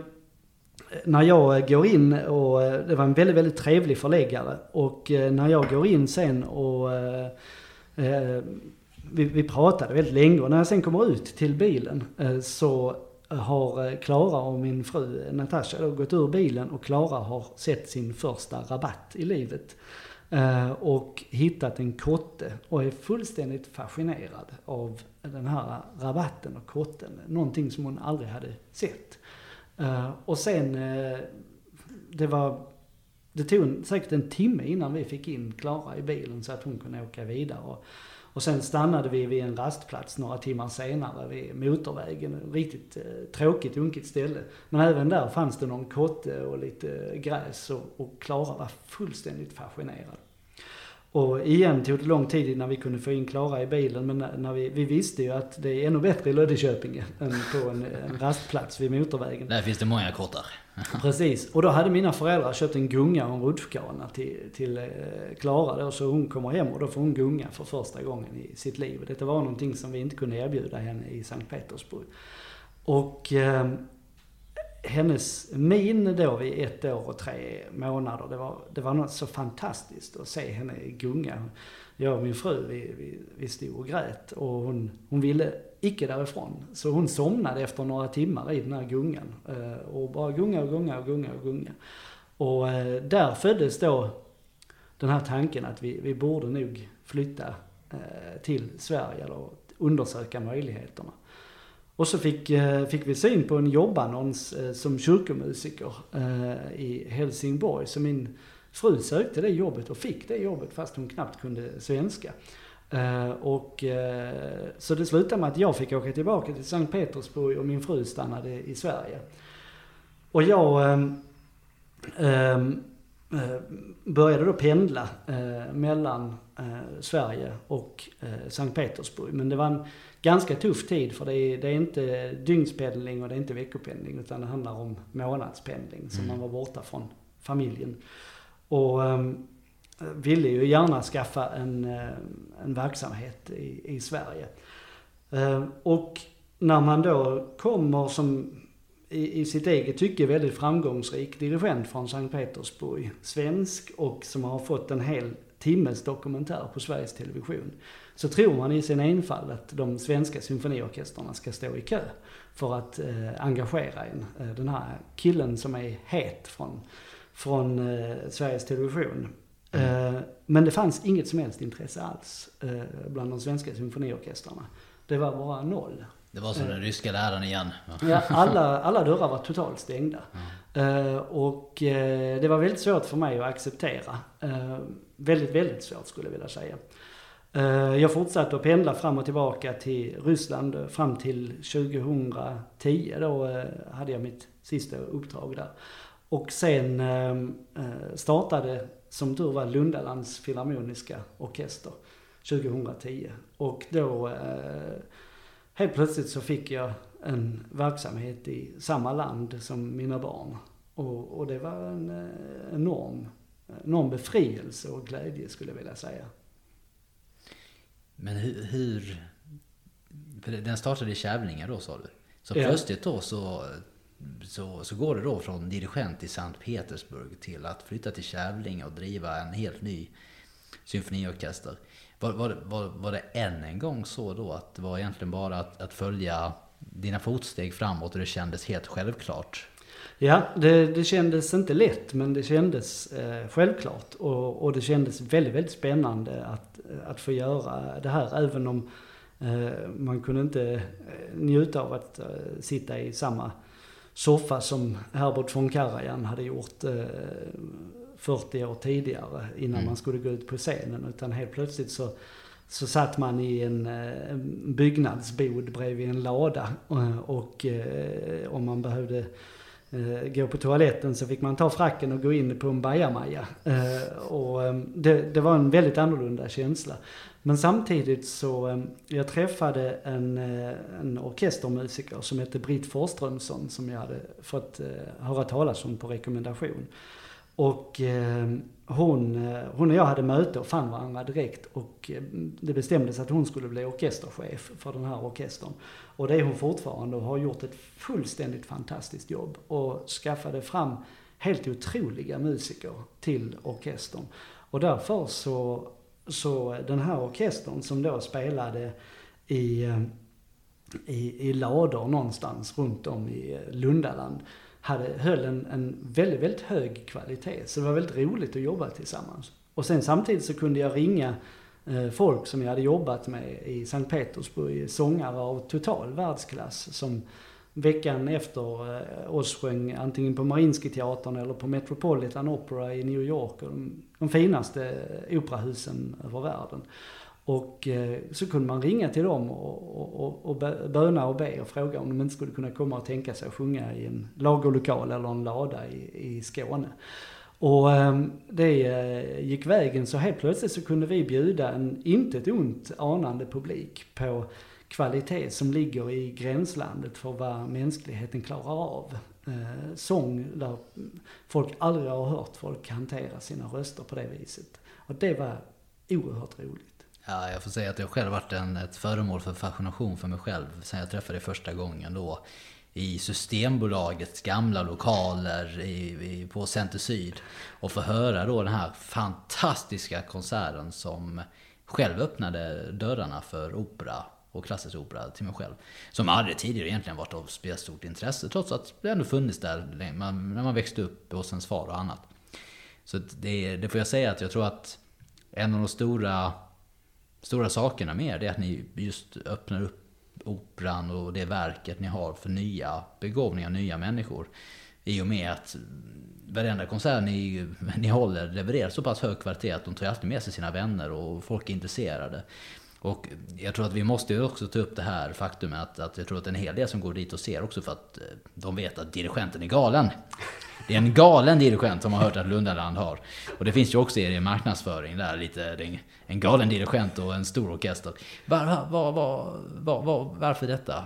när jag går in och det var en väldigt, väldigt trevlig förläggare och när jag går in sen och vi, vi pratade väldigt länge och när jag sen kommer ut till bilen så har eh, Klara och min fru Natasha då gått ur bilen och Klara har sett sin första rabatt i livet. Eh, och hittat en kotte och är fullständigt fascinerad av den här rabatten och kotten. Någonting som hon aldrig hade sett. Eh, och sen, det var, det tog säkert en timme innan vi fick in Klara i bilen så att hon kunde åka vidare. Och, och sen stannade vi vid en rastplats några timmar senare vid motorvägen. Riktigt eh, tråkigt, unkigt ställe. Men även där fanns det någon kotte och lite gräs och, och Klara var fullständigt fascinerad. Och igen tog det lång tid innan vi kunde få in Klara i bilen. Men när vi, vi visste ju att det är ännu bättre i Löddeköpinge än på en, en rastplats vid motorvägen. Där finns det många kottar. Precis. Och då hade mina föräldrar köpt en gunga och en rutschkana till, till eh, Klara då. Så hon kommer hem och då får hon gunga för första gången i sitt liv. Detta var någonting som vi inte kunde erbjuda henne i Sankt Petersburg. Och eh, hennes min då vid ett år och tre månader, det var, det var något så fantastiskt att se henne gunga. Jag och min fru, vi, vi, vi stod och grät och hon, hon ville icke därifrån. Så hon somnade efter några timmar i den här gungan. Eh, och bara gunga och gunga och gunga och gunga. Och eh, där föddes då den här tanken att vi, vi borde nog flytta eh, till Sverige eller undersöka möjligheterna. Och så fick, fick vi syn på en jobbannons som kyrkomusiker i Helsingborg. Så min fru sökte det jobbet och fick det jobbet fast hon knappt kunde svenska. Och, så det slutade med att jag fick åka tillbaka till Sankt Petersburg och min fru stannade i Sverige. Och jag ähm, började då pendla mellan Sverige och Sankt Petersburg. Men det var en ganska tuff tid för det är, det är inte dygnspendling och det är inte veckopendling utan det handlar om månadspendling. Så mm. man var borta från familjen. Och um, ville ju gärna skaffa en, eh, en verksamhet i, i Sverige. Eh, och när man då kommer som i, i sitt eget tycke väldigt framgångsrik dirigent från Sankt Petersburg, svensk och som har fått en hel timmes dokumentär på Sveriges Television så tror man i sin enfald att de svenska symfoniorkestrarna ska stå i kö för att eh, engagera en. Eh, den här killen som är het från, från eh, Sveriges Television. Mm. Eh, men det fanns inget som helst intresse alls eh, bland de svenska symfoniorkestrarna. Det var bara noll. Det var som den eh, ryska läraren igen. ja, alla, alla dörrar var totalt stängda. Mm. och det var väldigt svårt för mig att acceptera. väldigt, väldigt svårt skulle jag vilja säga. Jag fortsatte att pendla fram och tillbaka till Ryssland fram till 2010. Då hade jag mitt sista uppdrag där. Och sen startade, som tur var, Lundalands Filharmoniska Orkester 2010. Och då helt plötsligt så fick jag en verksamhet i samma land som mina barn. Och, och det var en enorm, enorm befrielse och glädje skulle jag vilja säga. Men hur, hur den startade i Kävlinge då sa du. Så ja. plötsligt då så, så, så går det då från dirigent i Sankt Petersburg till att flytta till Kävlinge och driva en helt ny symfoniorkester. Var, var, var, var det än en gång så då att det var egentligen bara att, att följa dina fotsteg framåt och det kändes helt självklart? Ja, det, det kändes inte lätt men det kändes eh, självklart. Och, och det kändes väldigt, väldigt spännande att, att få göra det här. Även om eh, man kunde inte eh, njuta av att eh, sitta i samma soffa som Herbert von Karajan hade gjort eh, 40 år tidigare innan mm. man skulle gå ut på scenen. Utan helt plötsligt så, så satt man i en, eh, en byggnadsbod bredvid en lada. Och, och eh, om man behövde eh, gå på toaletten så fick man ta fracken och gå in på en bajamaja. Eh, och eh, det, det, var en väldigt annorlunda känsla. Men samtidigt så, ehm, jag träffade en, eh, en orkestermusiker som hette Britt Forströmsson som jag hade fått eh, höra talas om på rekommendation. Och ehm, hon, eh, hon och jag hade möte och fann varandra direkt och ehm, det bestämdes att hon skulle bli orkesterchef för den här orkestern. Och det är hon fortfarande och har gjort ett fullständigt fantastiskt jobb och skaffade fram helt otroliga musiker till orkestern. Och därför så så den här orkestern som då spelade i, eh, i, i lador någonstans runt om i eh, Lundaland hade, höll en, en väldigt, väldigt hög kvalitet. Så det var väldigt roligt att jobba tillsammans. Och sen samtidigt så kunde jag ringa eh, folk som jag hade jobbat med i Sankt Petersburg, sångare av total världsklass som veckan efter eh, oss sjöng antingen på Mariinski-teatern eller på Metropolitan Opera i New York. De, de finaste eh, operahusen över världen. Och eh, så kunde man ringa till dem och, och, och böna och be och fråga om de inte skulle kunna komma och tänka sig att sjunga i en lagerlokal eller en lada i, i Skåne. Och ehm, det eh, gick vägen så helt plötsligt så kunde vi bjuda en inte ett ont anande publik på kvalitet som ligger i gränslandet för vad mänskligheten klarar av. Eh, sång där folk aldrig har hört folk hantera sina röster på det viset. Och det var oerhört roligt. Ja, jag får säga att jag själv varit en, ett föremål för fascination för mig själv sen jag träffade dig första gången då i Systembolagets gamla lokaler i, i, på Center Syd. Och få höra då den här fantastiska konserten som själv öppnade dörrarna för opera och klassisk opera till mig själv. Som aldrig tidigare egentligen varit av stort intresse trots att det ändå funnits där när man växte upp hos ens far och annat. Så det, det får jag säga att jag tror att en av de stora, stora sakerna med det är att ni just öppnar upp operan och det verket ni har för nya begåvningar, nya människor. I och med att varenda konsert ni, ni håller levererar så pass hög kvalitet att de tar alltid med sig sina vänner och folk är intresserade. Och jag tror att vi måste ju också ta upp det här faktumet att, att jag tror att en hel del som går dit och ser också för att eh, de vet att dirigenten är galen. Det är en galen dirigent som har hört att Lundaland har. Och det finns ju också i marknadsföring där lite en galen dirigent och en stor orkester. Var, var, var, var varför detta?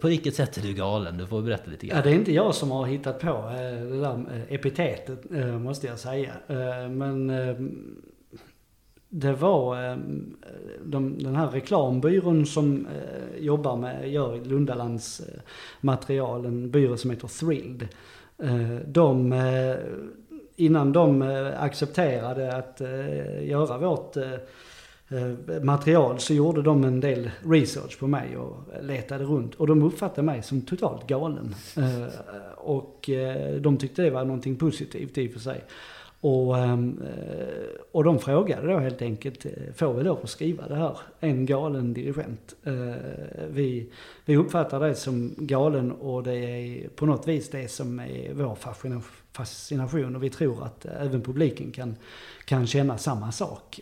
på vilket sätt är du galen? Du får berätta lite grann. Ja, det är inte jag som har hittat på eh, det där eh, epitetet måste jag säga. Men det var ehm, de, den här reklambyrån som eh, jobbar med, gör Lundalands material, en byrå som heter Thrilled. Eh, de, eh, innan de accepterade att göra vårt material så gjorde de en del research på mig och letade runt. Och de uppfattade mig som totalt galen. Och de tyckte det var någonting positivt i och för sig. Och, ehm, eh, och de frågade då helt enkelt, eh, får vi lov att skriva det här? En galen dirigent. Eh, vi, vi uppfattar det som galen och det är på något vis det som är vår fascination och vi tror att även publiken kan, kan känna samma sak.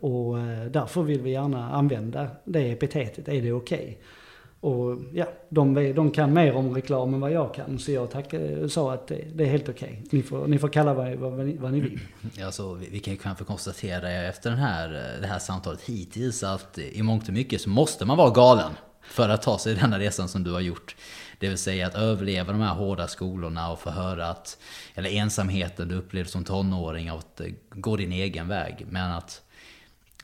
Och därför vill vi gärna använda det epitetet, är det okej? Okay? Och ja, de, de kan mer om reklam än vad jag kan. Så jag tack, eh, sa att det, det är helt okej. Okay. Ni, får, ni får kalla vad, vad, vad ni vill. Alltså, vi, vi kan ju kanske konstatera efter den här, eh, det här samtalet hittills att i mångt och mycket så måste man vara galen för att ta sig denna resan som du har gjort. Det vill säga att överleva de här hårda skolorna och få höra att, eller ensamheten du upplevde som tonåring, att eh, gå din egen väg. Men att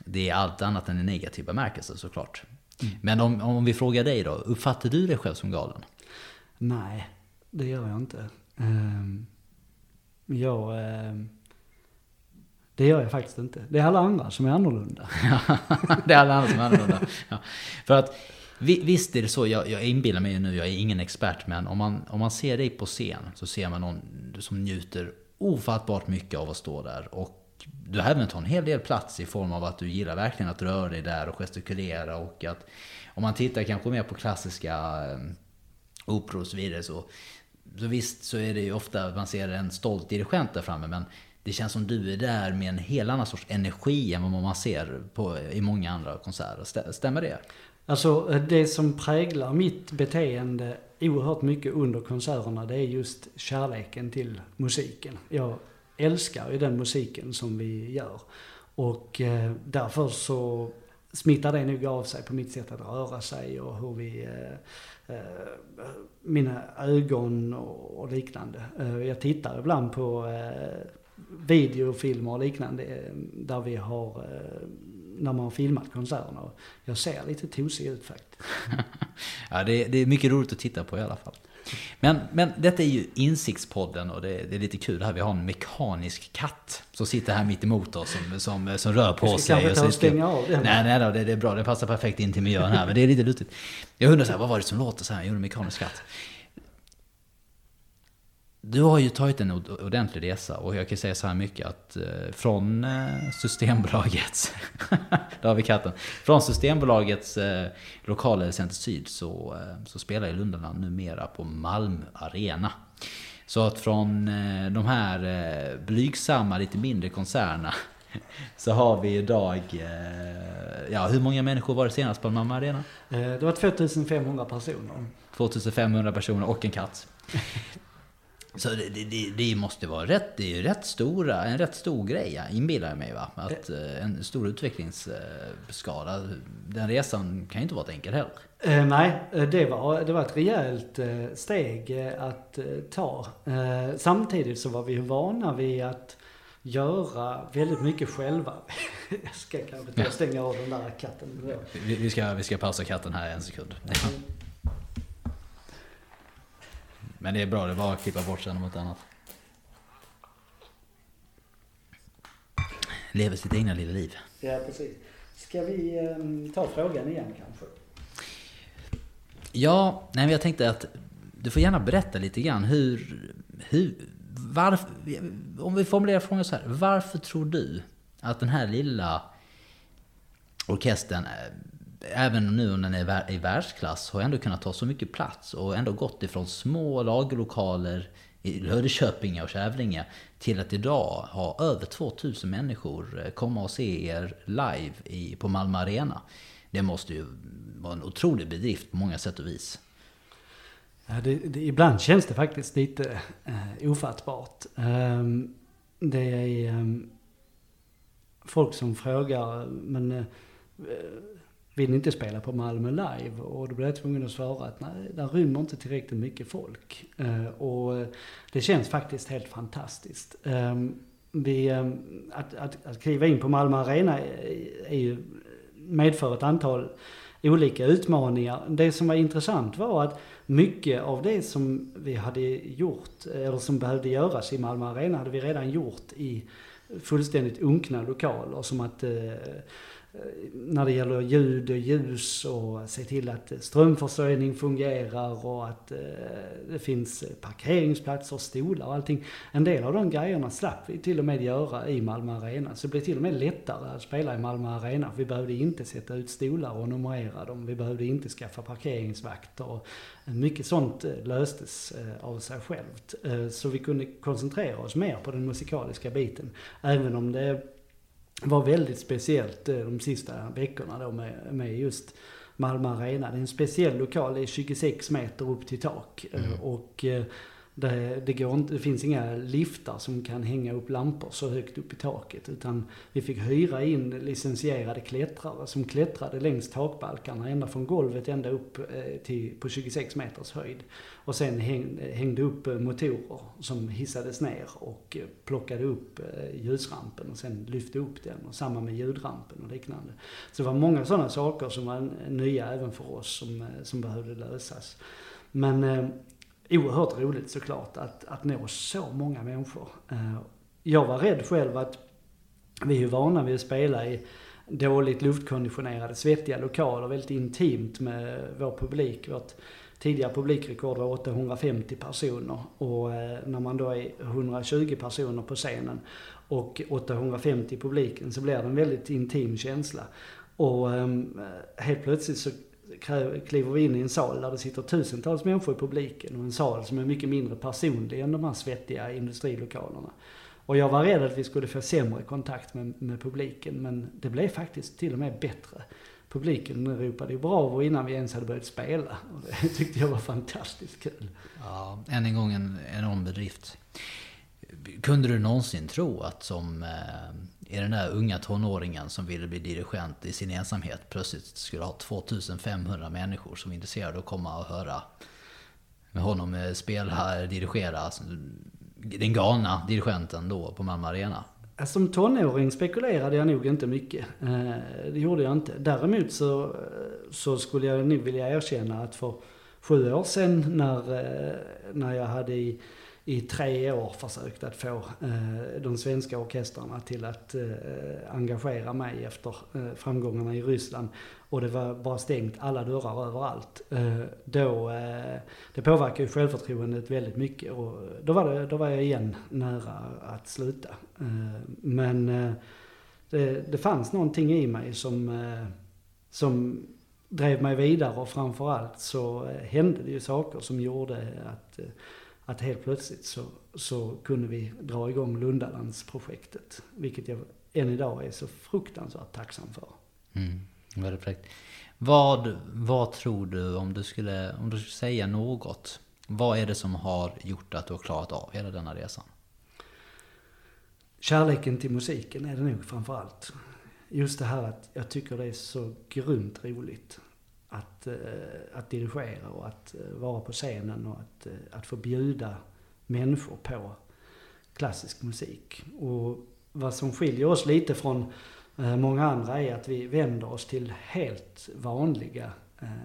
det är allt annat än en negativ bemärkelse såklart. Mm. Men om, om vi frågar dig då, uppfattar du dig själv som galen? Nej, det gör jag inte. Um, jag... Um, det gör jag faktiskt inte. Det är alla andra som är annorlunda. det är alla andra som är annorlunda. Ja. För att Visst är det så, jag, jag inbillar mig ju nu, jag är ingen expert, men om man, om man ser dig på scen så ser man någon som njuter ofattbart mycket av att stå där. Och du har även tagit en hel del plats i form av att du gillar verkligen att röra dig där och gestikulera och att om man tittar kanske mer på klassiska eh, operor och så vidare så, så visst så är det ju ofta man ser en stolt dirigent där framme men det känns som du är där med en helt annan sorts energi än vad man ser på, i många andra konserter. Stämmer det? Alltså eh, det som präglar mitt beteende oerhört mycket under konserterna det är just kärleken till musiken. Jag älskar ju den musiken som vi gör. Och eh, därför så smittar det nog av sig på mitt sätt att röra sig och hur vi... Eh, eh, mina ögon och, och liknande. Eh, jag tittar ibland på eh, videofilmer och liknande eh, där vi har... Eh, när man har filmat konserterna. Jag ser lite tosig ut faktiskt. ja, det är, det är mycket roligt att titta på i alla fall. Men, men detta är ju Insiktspodden och det, det är lite kul här. Vi har en mekanisk katt som sitter här mitt emot oss som, som, som rör på sig. Ta och stänga av den. Nej, nej då, det, det är bra. Det passar perfekt in till miljön här. Men det är lite lustigt. Jag undrar så här, vad var det som låter så här? Jo, en mekanisk katt. Du har ju tagit en ordentlig resa och jag kan säga så här mycket att eh, från eh, Systembolagets, där har vi katten, från Systembolagets eh, lokaler i Center Syd så, så spelar ju Lundarna numera på Malmö Arena. Så att från de här blygsamma, lite mindre koncernerna så har vi idag, ja hur många människor var det senast på Malmö Arena? Det var 2500 personer. 2500 personer och en katt. Så det, det, det, måste vara rätt, det är ju rätt stora, en rätt stor grej, inbillar jag mig. Va? Att, eh, en stor utvecklingsskala. Den resan kan ju inte vara enkel heller. Eh, nej, det var, det var ett rejält eh, steg eh, att eh, ta. Eh, samtidigt så var vi vana vid att göra väldigt mycket själva. jag ska kanske stänga av den där katten. Vi, vi, ska, vi ska pausa katten här en sekund. Men det är bra, det bara att klippa bort sen mot annat. Lever sitt egna lilla liv. Ja, precis. Ska vi um, ta frågan igen kanske? Ja, nej, men jag tänkte att du får gärna berätta lite grann hur, hur varför, om vi formulerar frågan så här. Varför tror du att den här lilla orkestern även nu när den är i världsklass, har ändå kunnat ta så mycket plats och ändå gått ifrån små lagerlokaler i Löddeköpinge och Kävlinge till att idag ha över 2000 människor eh, komma och se er live i, på Malmö Arena. Det måste ju vara en otrolig bedrift på många sätt och vis. Ja, det, det, ibland känns det faktiskt lite eh, ofattbart. Um, det är um, folk som frågar, men uh, vill ni inte spela på Malmö live? Och då blev jag tvungen att svara att nej, där rymmer inte tillräckligt mycket folk. Eh, och det känns faktiskt helt fantastiskt. Ehm, vi, ehm, att, att, att kliva in på Malmö Arena är, ju, medför ett antal olika utmaningar. Det som var intressant var att mycket av det som vi hade gjort, eller som behövde göras i Malmö Arena, hade vi redan gjort i fullständigt unkna lokaler. Som att eh, Eh, när det gäller ljud och ljus och se till att strömförsörjning fungerar och att eh, det finns parkeringsplatser, stolar och allting. En del av de grejerna slapp vi till och med göra i Malmö Arena. Så det blev till och med lättare att spela i Malmö Arena. Vi behövde inte sätta ut stolar och numrera dem. Vi behövde inte skaffa parkeringsvakter. Och mycket sånt löstes av sig självt. Så vi kunde koncentrera oss mer på den musikaliska biten. Även om det var väldigt speciellt eh, de sista veckorna då med, med just Malmö Arena. Det är en speciell lokal, det är 26 meter upp till tak. Mm. Och eh, det, det, går inte, det finns inga liftar som kan hänga upp lampor så högt upp i taket. Utan vi fick hyra in licensierade klättrare som klättrade längs takbalkarna ända från golvet ända upp eh, till, på 26 meters höjd. Och sen häng, hängde upp eh, motorer som hissades ner och eh, plockade upp ljusrampen och sen lyfte upp den. Och samma med ljudrampen och liknande. Så det var många sådana saker som var nya även för oss som, som behövde lösas. Men oerhört roligt såklart att, att nå så många människor. Eh, jag var rädd själv att vi är vana vid att spela i dåligt luftkonditionerade, svettiga lokaler, väldigt intimt med vår publik. Vårt tidigare publikrekord var 850 personer och eh, när man då är 120 personer på scenen och 850 i publiken så blir det en väldigt intim känsla. Och ehm, eh, helt plötsligt så kliver vi in i en sal där det sitter tusentals människor i publiken och en sal som är mycket mindre personlig än de här svettiga industrilokalerna. Och jag var rädd att vi skulle få sämre kontakt med, med publiken men det blev faktiskt till och med bättre. Publiken ropade ju bravo innan vi ens hade börjat spela. Och det tyckte jag var fantastiskt kul. Ja, än en gång en enorm bedrift. Kunde du någonsin tro att som eh, den där unga tonåringen som ville bli dirigent i sin ensamhet plötsligt skulle ha 2500 människor som var intresserade av att komma och höra med honom eh, spela, dirigera alltså, den galna dirigenten då på Malmö Arena? Alltså, som tonåring spekulerade jag nog inte mycket. Eh, det gjorde jag inte. Däremot så, eh, så skulle jag nog vilja erkänna att för sju år sedan när, när jag hade i i tre år försökt att få eh, de svenska orkestrarna till att eh, engagera mig efter eh, framgångarna i Ryssland. Och det var bara stängt alla dörrar överallt. Eh, då, eh, det påverkar ju självförtroendet väldigt mycket och då var, det, då var jag igen nära att sluta. Eh, men eh, det, det fanns någonting i mig som, eh, som drev mig vidare och framförallt så eh, hände det ju saker som gjorde att att helt plötsligt så, så kunde vi dra igång Lundalandsprojektet. Vilket jag än idag är så fruktansvärt tacksam för. Mm, väldigt fräckt. Vad, vad tror du, om du, skulle, om du skulle säga något, vad är det som har gjort att du har klarat av hela denna resan? Kärleken till musiken är det nog framförallt. Just det här att jag tycker det är så grymt roligt att, eh, att dirigera och att eh, vara på scenen och att, eh, att få bjuda människor på klassisk musik. Och vad som skiljer oss lite från många andra är att vi vänder oss till helt vanliga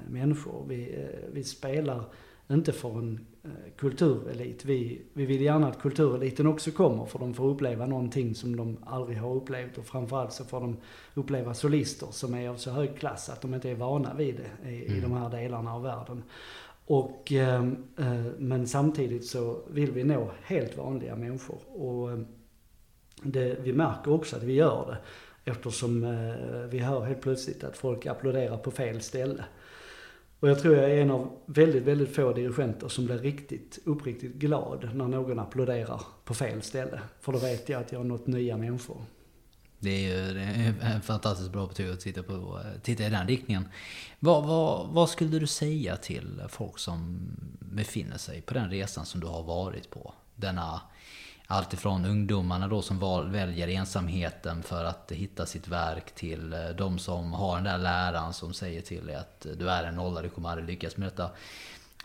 människor. Vi, vi spelar inte för en kulturelit. Vi, vi vill gärna att kultureliten också kommer för de får uppleva någonting som de aldrig har upplevt och framförallt så får de uppleva solister som är av så hög klass att de inte är vana vid det i, mm. i de här delarna av världen. Och, eh, eh, men samtidigt så vill vi nå helt vanliga människor. Och eh, det, vi märker också att vi gör det eftersom eh, vi hör helt plötsligt att folk applåderar på fel ställe. Och jag tror jag är en av väldigt, väldigt få dirigenter som blir riktigt, uppriktigt glad när någon applåderar på fel ställe. För då vet jag att jag har nått nya människor. Det är ju det är en fantastiskt bra betyg att titta, på, eh, titta i den riktningen. Vad, vad, vad skulle du säga till folk som befinner sig på den resan som du har varit på? Denna Alltifrån ungdomarna då som val, väljer ensamheten för att hitta sitt verk till eh, de som har den där läraren som säger till dig att eh, du är en nolla, du kommer aldrig lyckas med detta.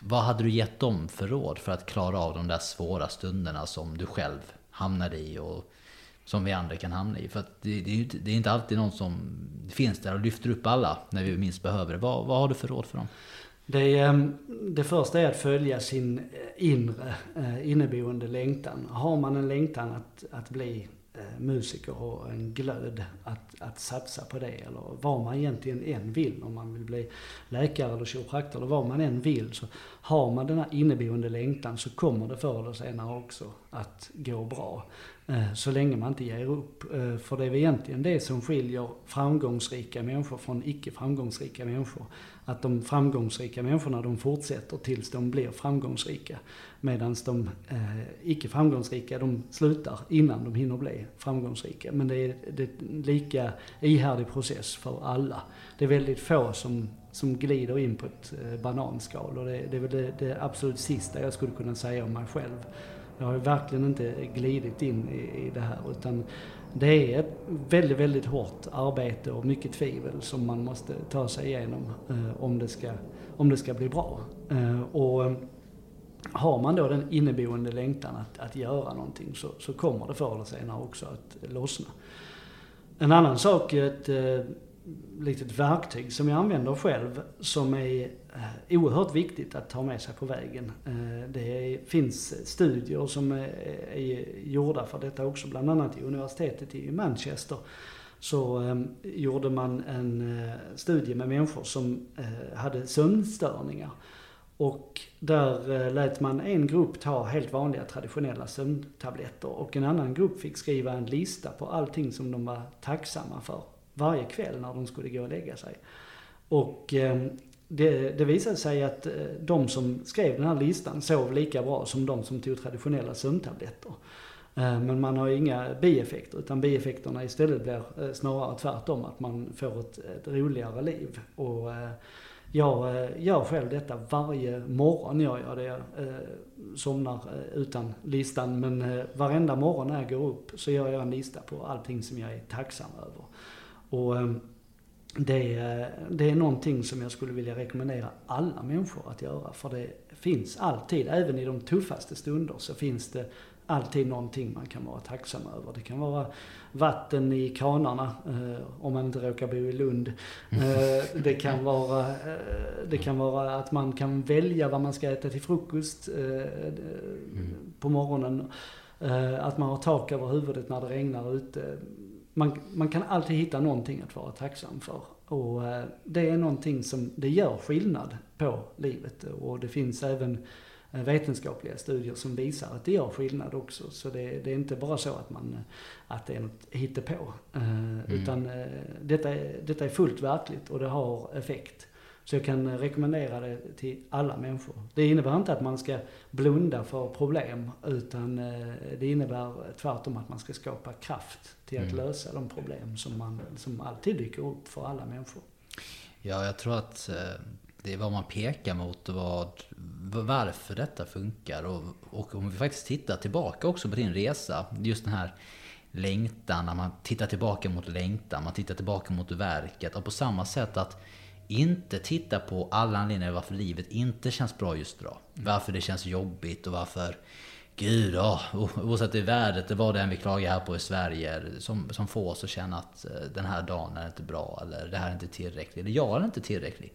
Vad hade du gett dem för råd för att klara av de där svåra stunderna som du själv hamnade i och som vi andra kan hamna i? För det, det, är, det är inte alltid någon som finns där och lyfter upp alla när vi minst behöver det. Vad, vad har du för råd för dem? Det, ehm, det första är att följa sin eh, inre eh, inneboende längtan. Har man en längtan att, att bli eh, musiker och en glöd att, att satsa på det eller vad man egentligen än vill. Om man vill bli läkare eller kiropraktor eller vad man än vill. Så har man den här inneboende längtan så kommer det förr eller senare också att gå bra. Eh, så länge man inte ger upp. Eh, för det är väl egentligen det som skiljer framgångsrika människor från icke framgångsrika människor att de framgångsrika människorna de fortsätter tills de blir framgångsrika. Medan de eh, icke framgångsrika de slutar innan de hinner bli framgångsrika. Men det är, det är en lika ihärdig process för alla. Det är väldigt få som, som glider in på ett eh, bananskal och det, det är väl det, det, absolut sista jag skulle kunna säga om mig själv. Jag har ju verkligen inte glidit in i, i det här utan det är ett väldigt, väldigt hårt arbete och mycket tvivel som man måste ta sig igenom eh, om, det ska, om det ska bli bra. Eh, och eh, har man då den inneboende längtan att, att göra någonting så, så kommer det förr eller senare också att lossna. En annan sak, ett eh, litet verktyg som jag använder själv som är eh, oerhört viktigt att ta med sig på vägen. Eh, det finns studier som är gjorda för detta också, bland annat i universitetet i Manchester. så eh, gjorde man en eh, studie med människor som eh, hade sömnstörningar. Och där eh, lät man en grupp ta helt vanliga traditionella sömntabletter och en annan grupp fick skriva en lista på allting som de var tacksamma för varje kväll när de skulle gå och lägga sig. Och ehm, det, det visade sig att eh, de som skrev den här listan sov lika bra som de som tog traditionella sömntabletter. Eh, men man har inga bieffekter, utan bieffekterna istället blir eh, snarare tvärtom, att man får ett, ett roligare liv. Och jag gör själv detta varje morgon, jag gör det. Jag somnar utan listan, men varenda morgon när jag går upp så gör jag en lista på allting som jag är tacksam över. Och det, det är någonting som jag skulle vilja rekommendera alla människor att göra. För det finns alltid, även i de tuffaste stunder, så finns det alltid någonting man kan vara tacksam över. Det kan vara vatten i kranarna, eh, om man inte råkar bo i Lund. Eh, det, kan vara, eh, det kan vara att man kan välja vad man ska äta till frukost eh, mm. på morgonen. Eh, att man har tak över huvudet när det regnar ute man, man kan alltid hitta någonting att vara tacksam för. Och eh, det är någonting som, det gör skillnad på livet. Och det finns även eh, vetenskapliga studier som visar att det gör skillnad också. Så det, det är inte bara så att, man, att det är något hittepå. Eh, mm. Utan detta, är, detta är fullt verkligt och det har effekt. Så jag kan rekommendera det till alla människor. Det innebär inte att man ska blunda för problem utan eh, det innebär tvärtom att man ska skapa kraft till att mm. lösa de problem som, man, som alltid dyker upp för alla människor. Ja, jag tror att eh, det är vad man pekar mot och vad, varför detta funkar. Och, och om vi faktiskt tittar tillbaka också på din resa, just den här längtan, när man tittar tillbaka mot längtan, man tittar tillbaka mot verket. Och på samma sätt att inte titta på alla anledningar varför livet inte känns bra just idag. Varför det känns jobbigt och varför Gud, oh, oavsett i värdet, det var det vi klagar här på i Sverige, som, som får oss att känna att den här dagen är inte bra, eller det här är inte tillräckligt, eller jag är inte tillräcklig.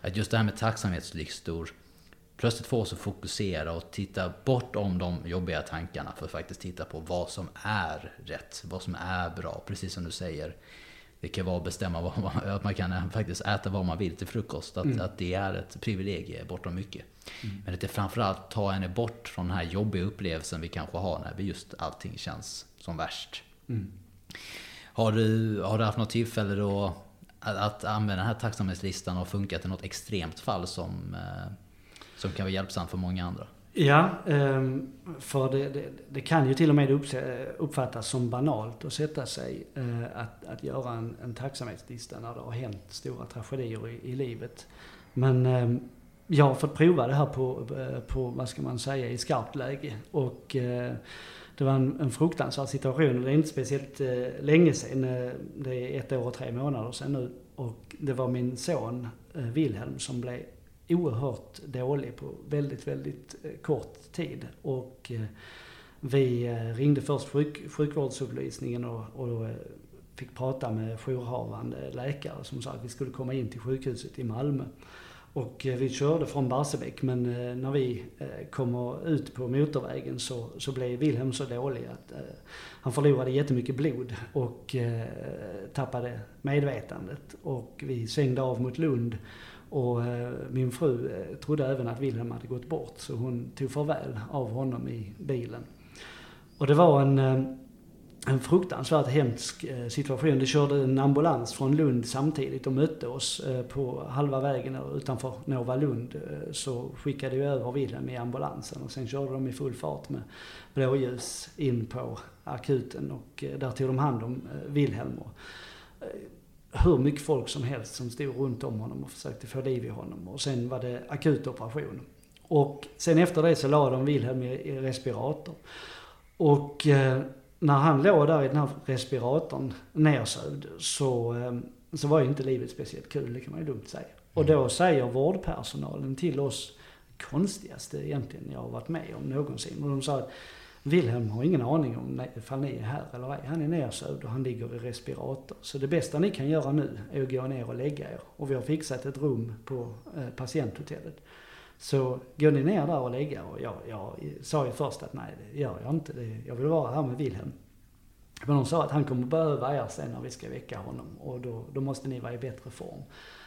Att just det här med tacksamhetslyktor plötsligt får oss att fokusera och titta bortom de jobbiga tankarna för att faktiskt titta på vad som är rätt, vad som är bra, precis som du säger det kan vara att bestämma vad man, att man kan faktiskt äta vad man vill till frukost. Att, mm. att det är ett privilegie bortom mycket. Mm. Men det är framförallt ta henne bort från den här jobbiga upplevelsen vi kanske har när vi just allting känns som värst. Mm. Har, du, har du haft något tillfälle då att, att använda den här tacksamhetslistan och funkat i något extremt fall som, eh, som kan vara hjälpsamt för många andra? Ja, ehm, för det, det, det, kan ju till och med uppfattas som banalt att sätta sig eh, att, att göra en, en tacksamhetslista när det har hänt stora tragedier i, i livet. Men ehm, jag har fått prova det här på, eh, på, vad ska man säga, i skarpt läge. Och eh, det var en, en fruktansvärd situation. Det är inte speciellt länge sedan. Det är ett år och tre månader sedan nu. Och det var min son Wilhelm som blev oerhört dålig på väldigt, väldigt eh, kort tid. Och eh, vi eh, ringde först sjuk, sjukvårdsupplysningen och, och fick prata med jourhavande läkare som sa att vi skulle komma in till sjukhuset i Malmö. Och vi körde från Barsebäck men när vi kommer ut på motorvägen så, så blev Wilhelm så dålig att han förlorade jättemycket blod och tappade medvetandet. Och vi svängde av mot Lund och eh, min fru eh, trodde även att Wilhelm hade gått bort så hon tog farväl av honom i bilen. Och det var en, eh, en fruktansvärt hemsk situation. Det körde en ambulans från Lund samtidigt och mötte oss på halva vägen utanför Nova Lund. Så skickade vi över Wilhelm i ambulansen och sen körde de i full fart med blåljus in på akuten och där tog de hand om Wilhelm hur mycket folk som helst som stod runt om honom och försökte få liv i honom. Och sen var det akut operation. Och sen efter det så la de Wilhelm i, respirator. Och eh, när han låg där i den här respiratorn nersövd så, eh, så var ju inte livet speciellt kul, det kan man ju lugnt säga. Och då säger vårdpersonalen till oss, konstigaste egentligen jag har varit med om någonsin. Och de sa att Wilhelm har ingen aning om ifall ni är här eller ej. Han är nersövd och han ligger i respirator. Så det bästa ni kan göra nu är att gå ner och lägga er. Och vi har fixat ett rum på eh, patienthotellet. Så går ni ner där och lägga och jag, jag sa ju först att nej det gör jag inte. Det, jag vill vara här med Wilhelm. Men de sa att han kommer behöva er sen när vi ska väcka honom och då, då måste ni vara i bättre form.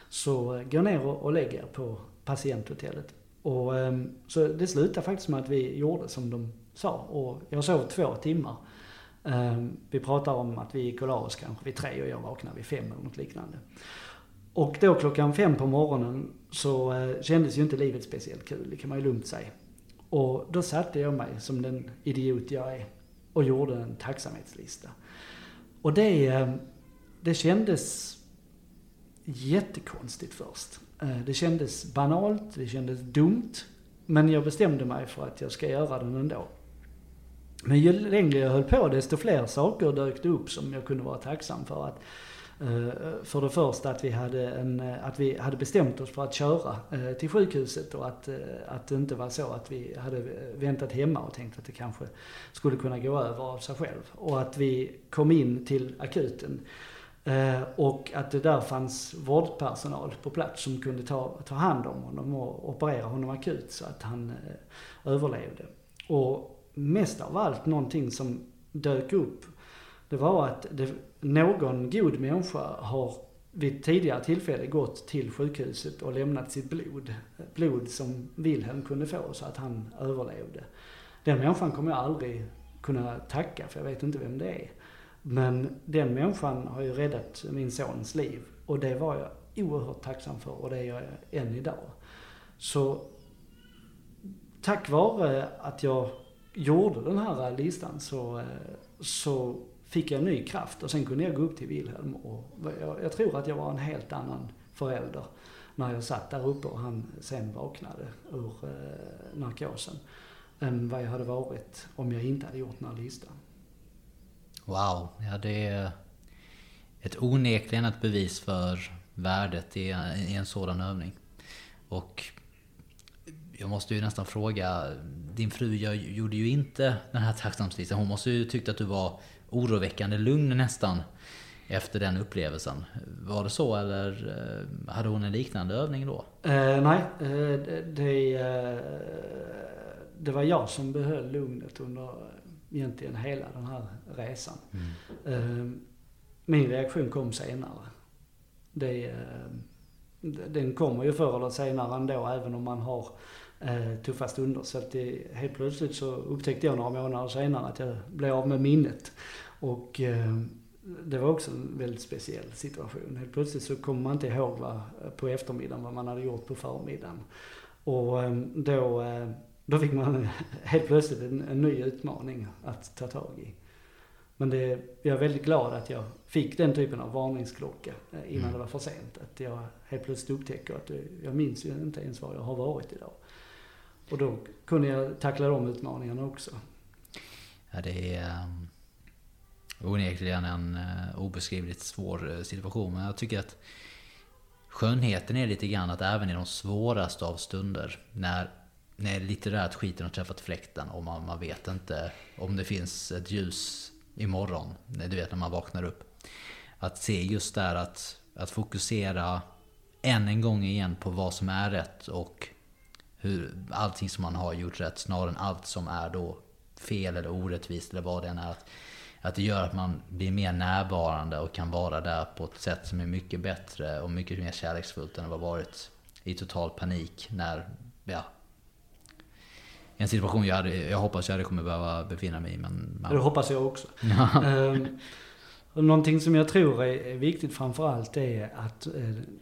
Så eh, gå ner och, och lägg er på patienthotellet. Och, ehm, så det slutade faktiskt med att vi gjorde som de sa och jag sov två timmar. Ehm, vi pratar om att vi gick och la oss kanske vid tre och jag vaknade vid fem eller något liknande. Och då klockan fem på morgonen så eh, kändes ju inte livet speciellt kul, det kan man ju lugnt säga. Och då satte jag mig, som den idiot jag är, och gjorde en tacksamhetslista. Och det, ehm, det kändes jättekonstigt först. Eh, det kändes banalt, det kändes dumt. Men jag bestämde mig för att jag ska göra den ändå. Men ju längre jag höll på desto fler saker dök det upp som jag kunde vara tacksam för. Att, eh, för det första att vi, hade en, eh, att vi hade bestämt oss för att köra eh, till sjukhuset och att, att det inte var så att vi hade väntat hemma och tänkt att det kanske skulle kunna gå över av sig själv. Och att vi kom in till akuten och att det där fanns vårdpersonal på plats som kunde ta, ta hand om honom och operera honom akut så att han överlevde. Och mest av allt någonting som dök upp, det var att det, någon god människa har vid tidigare tillfälle gått till sjukhuset och lämnat sitt blod. Blod som Wilhelm kunde få så att han överlevde. Den människan kommer jag aldrig kunna tacka för jag vet inte vem det är. Men den människan har ju räddat min sons liv och det var jag oerhört tacksam för och det är jag än idag. Så tack vare att jag gjorde den här eh, listan så, eh, så fick jag ny kraft och sen kunde jag gå upp till Wilhelm och jag, jag tror att jag var en helt annan förälder när jag satt där uppe och han sen vaknade ur eh, narkosen än vad jag hade varit om jag inte hade gjort den här listan. Wow, ja det är ett onekligen ett bevis för värdet i, i en sådan övning. Och jag måste ju nästan fråga, din fru gjorde ju inte den här tacksamhetslistan. Hon måste ju tyckt att du var oroväckande lugn nästan efter den upplevelsen. Var det så eller eh, hade hon en liknande övning då? Eh, nej, eh, det, det, eh, det, var jag som behöll lugnet under egentligen hela den här resan. Mm. Min reaktion kom senare. Det, den kommer ju förr eller senare ändå, även om man har tuffa stunder. Så att det, helt plötsligt så upptäckte jag några månader senare att jag blev av med minnet. Och eh, det var också en väldigt speciell situation. Helt plötsligt så kommer man inte ihåg vad, på eftermiddagen vad man hade gjort på förmiddagen. Och då då fick man helt plötsligt en, en ny utmaning att ta tag i. Men det, jag är väldigt glad att jag fick den typen av varningsklocka eh, innan mm. det var för sent. Att jag helt plötsligt upptäcker att jag minns ju inte ens var jag har varit idag. Och då kunde jag tackla de utmaningarna också. Ja, det är ehm, onekligen en eh, obeskrivligt svår eh, situation. Men jag tycker att skönheten är lite grann att även i de svåraste av stunder, när när litterärt skiten har träffat fläkten och man, man vet inte om det finns ett ljus imorgon. Du vet när man vaknar upp. Att se just där att, att fokusera än en gång igen på vad som är rätt och hur allting som man har gjort rätt snarare än allt som är då fel eller orättvist eller vad det än är. Att, att det gör att man blir mer närvarande och kan vara där på ett sätt som är mycket bättre och mycket mer kärleksfullt än ha varit i total panik när ja, en situation jag, hade, jag hoppas jag hade kommer behöva befinna mig i. Men, Det hoppas jag också. någonting som jag tror är, viktigt framförallt är att eh,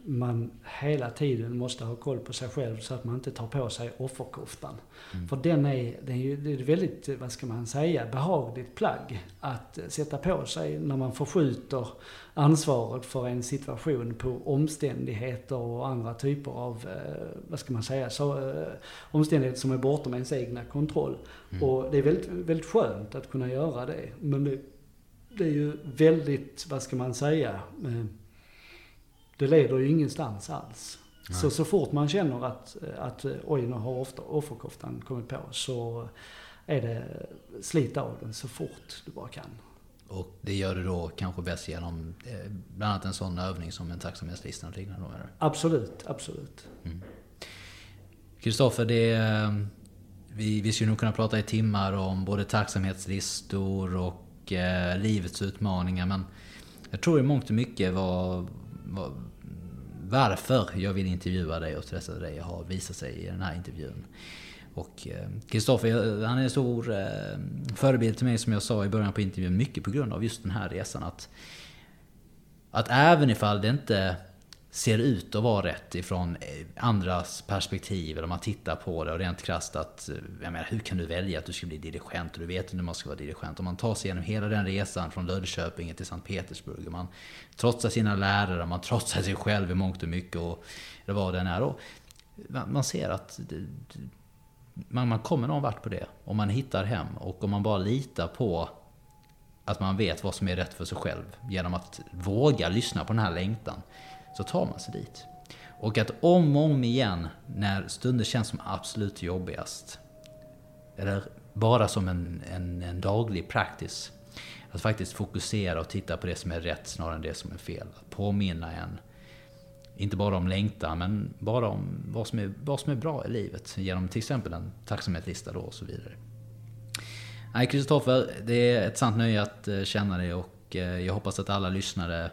man hela tiden måste ha koll på sig själv så att man inte tar på sig offerkoftan. Mm. För den är, den är ju det är väldigt, vad ska man säga, behagligt plagg att sätta på sig när man förskjuter ansvaret för en situation på omständigheter och andra typer av, eh, vad ska man säga, så, eh, omständigheter som är bortom ens egna kontroll. Mm. Och det är väldigt, väldigt skönt att kunna göra det. Men det, det är ju väldigt, vad ska man säga, eh, det leder ju ingenstans alls. Så, så fort man känner att, att oj, nu har ofta offerkoftan kommit på, så är det slit av den så fort du bara kan. Och det gör du då kanske bäst genom eh, bland annat en sån övning som en tacksamhetslista och liknande? Eller? Absolut, absolut. Kristoffer, mm. vi, vi skulle nog kunna prata i timmar om både tacksamhetslistor och och eh, livets utmaningar. Men jag tror i mångt och mycket var, var varför jag vill intervjua dig och träffa dig har visat sig i den här intervjun. Och eh, Kristoffer, han är en stor eh, förebild till mig som jag sa i början på intervjun. Mycket på grund av just den här resan. Att, att även ifall det inte ser ut att vara rätt ifrån eh, andras perspektiv. Eller man tittar på det och rent krasst att, eh, jag menar, hur kan du välja att du ska bli dirigent och du vet inte hur man ska vara dirigent. Om man tar sig igenom hela den resan från Löddeköpinge till Sankt Petersburg. Och man trotsar sina lärare, man trotsar sig själv i mångt och mycket. Och, eller vad det än är. Och man ser att man, man kommer någon vart på det. Om man hittar hem och om man bara litar på att man vet vad som är rätt för sig själv. Genom att våga lyssna på den här längtan så tar man sig dit. Och att om och om igen, när stunder känns som absolut jobbigast, eller bara som en, en, en daglig practice, att faktiskt fokusera och titta på det som är rätt snarare än det som är fel. Att påminna en, inte bara om längtan, men bara om vad som är, vad som är bra i livet. Genom till exempel en tacksamhetslista då och så vidare. Nej, Kristoffer, det är ett sant nöje att eh, känna dig och eh, jag hoppas att alla lyssnare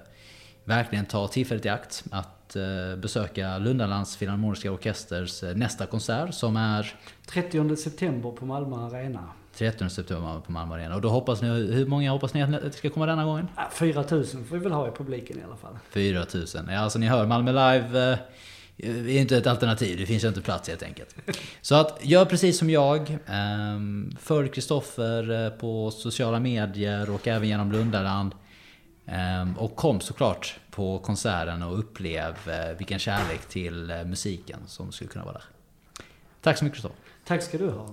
verkligen ta tillfället i akt att eh, besöka Lundalands Filharmoniska Orkesters eh, nästa konsert som är 30 september på Malmö Arena. 30 september på Malmö Arena. Och då hoppas ni, hur många hoppas ni att det ska komma denna gången? 4000 får vi väl ha i publiken i alla fall. 4000. Ja, alltså ni hör, Malmö Live eh, är inte ett alternativ, det finns inte plats helt enkelt. Så att gör precis som jag. Ehm, följ Kristoffer på sociala medier och även genom Lundaland. Ehm, och kom såklart på konserten och upplev eh, vilken kärlek till eh, musiken som skulle kunna vara där. Tack så mycket Kristoffer. Tack ska du ha.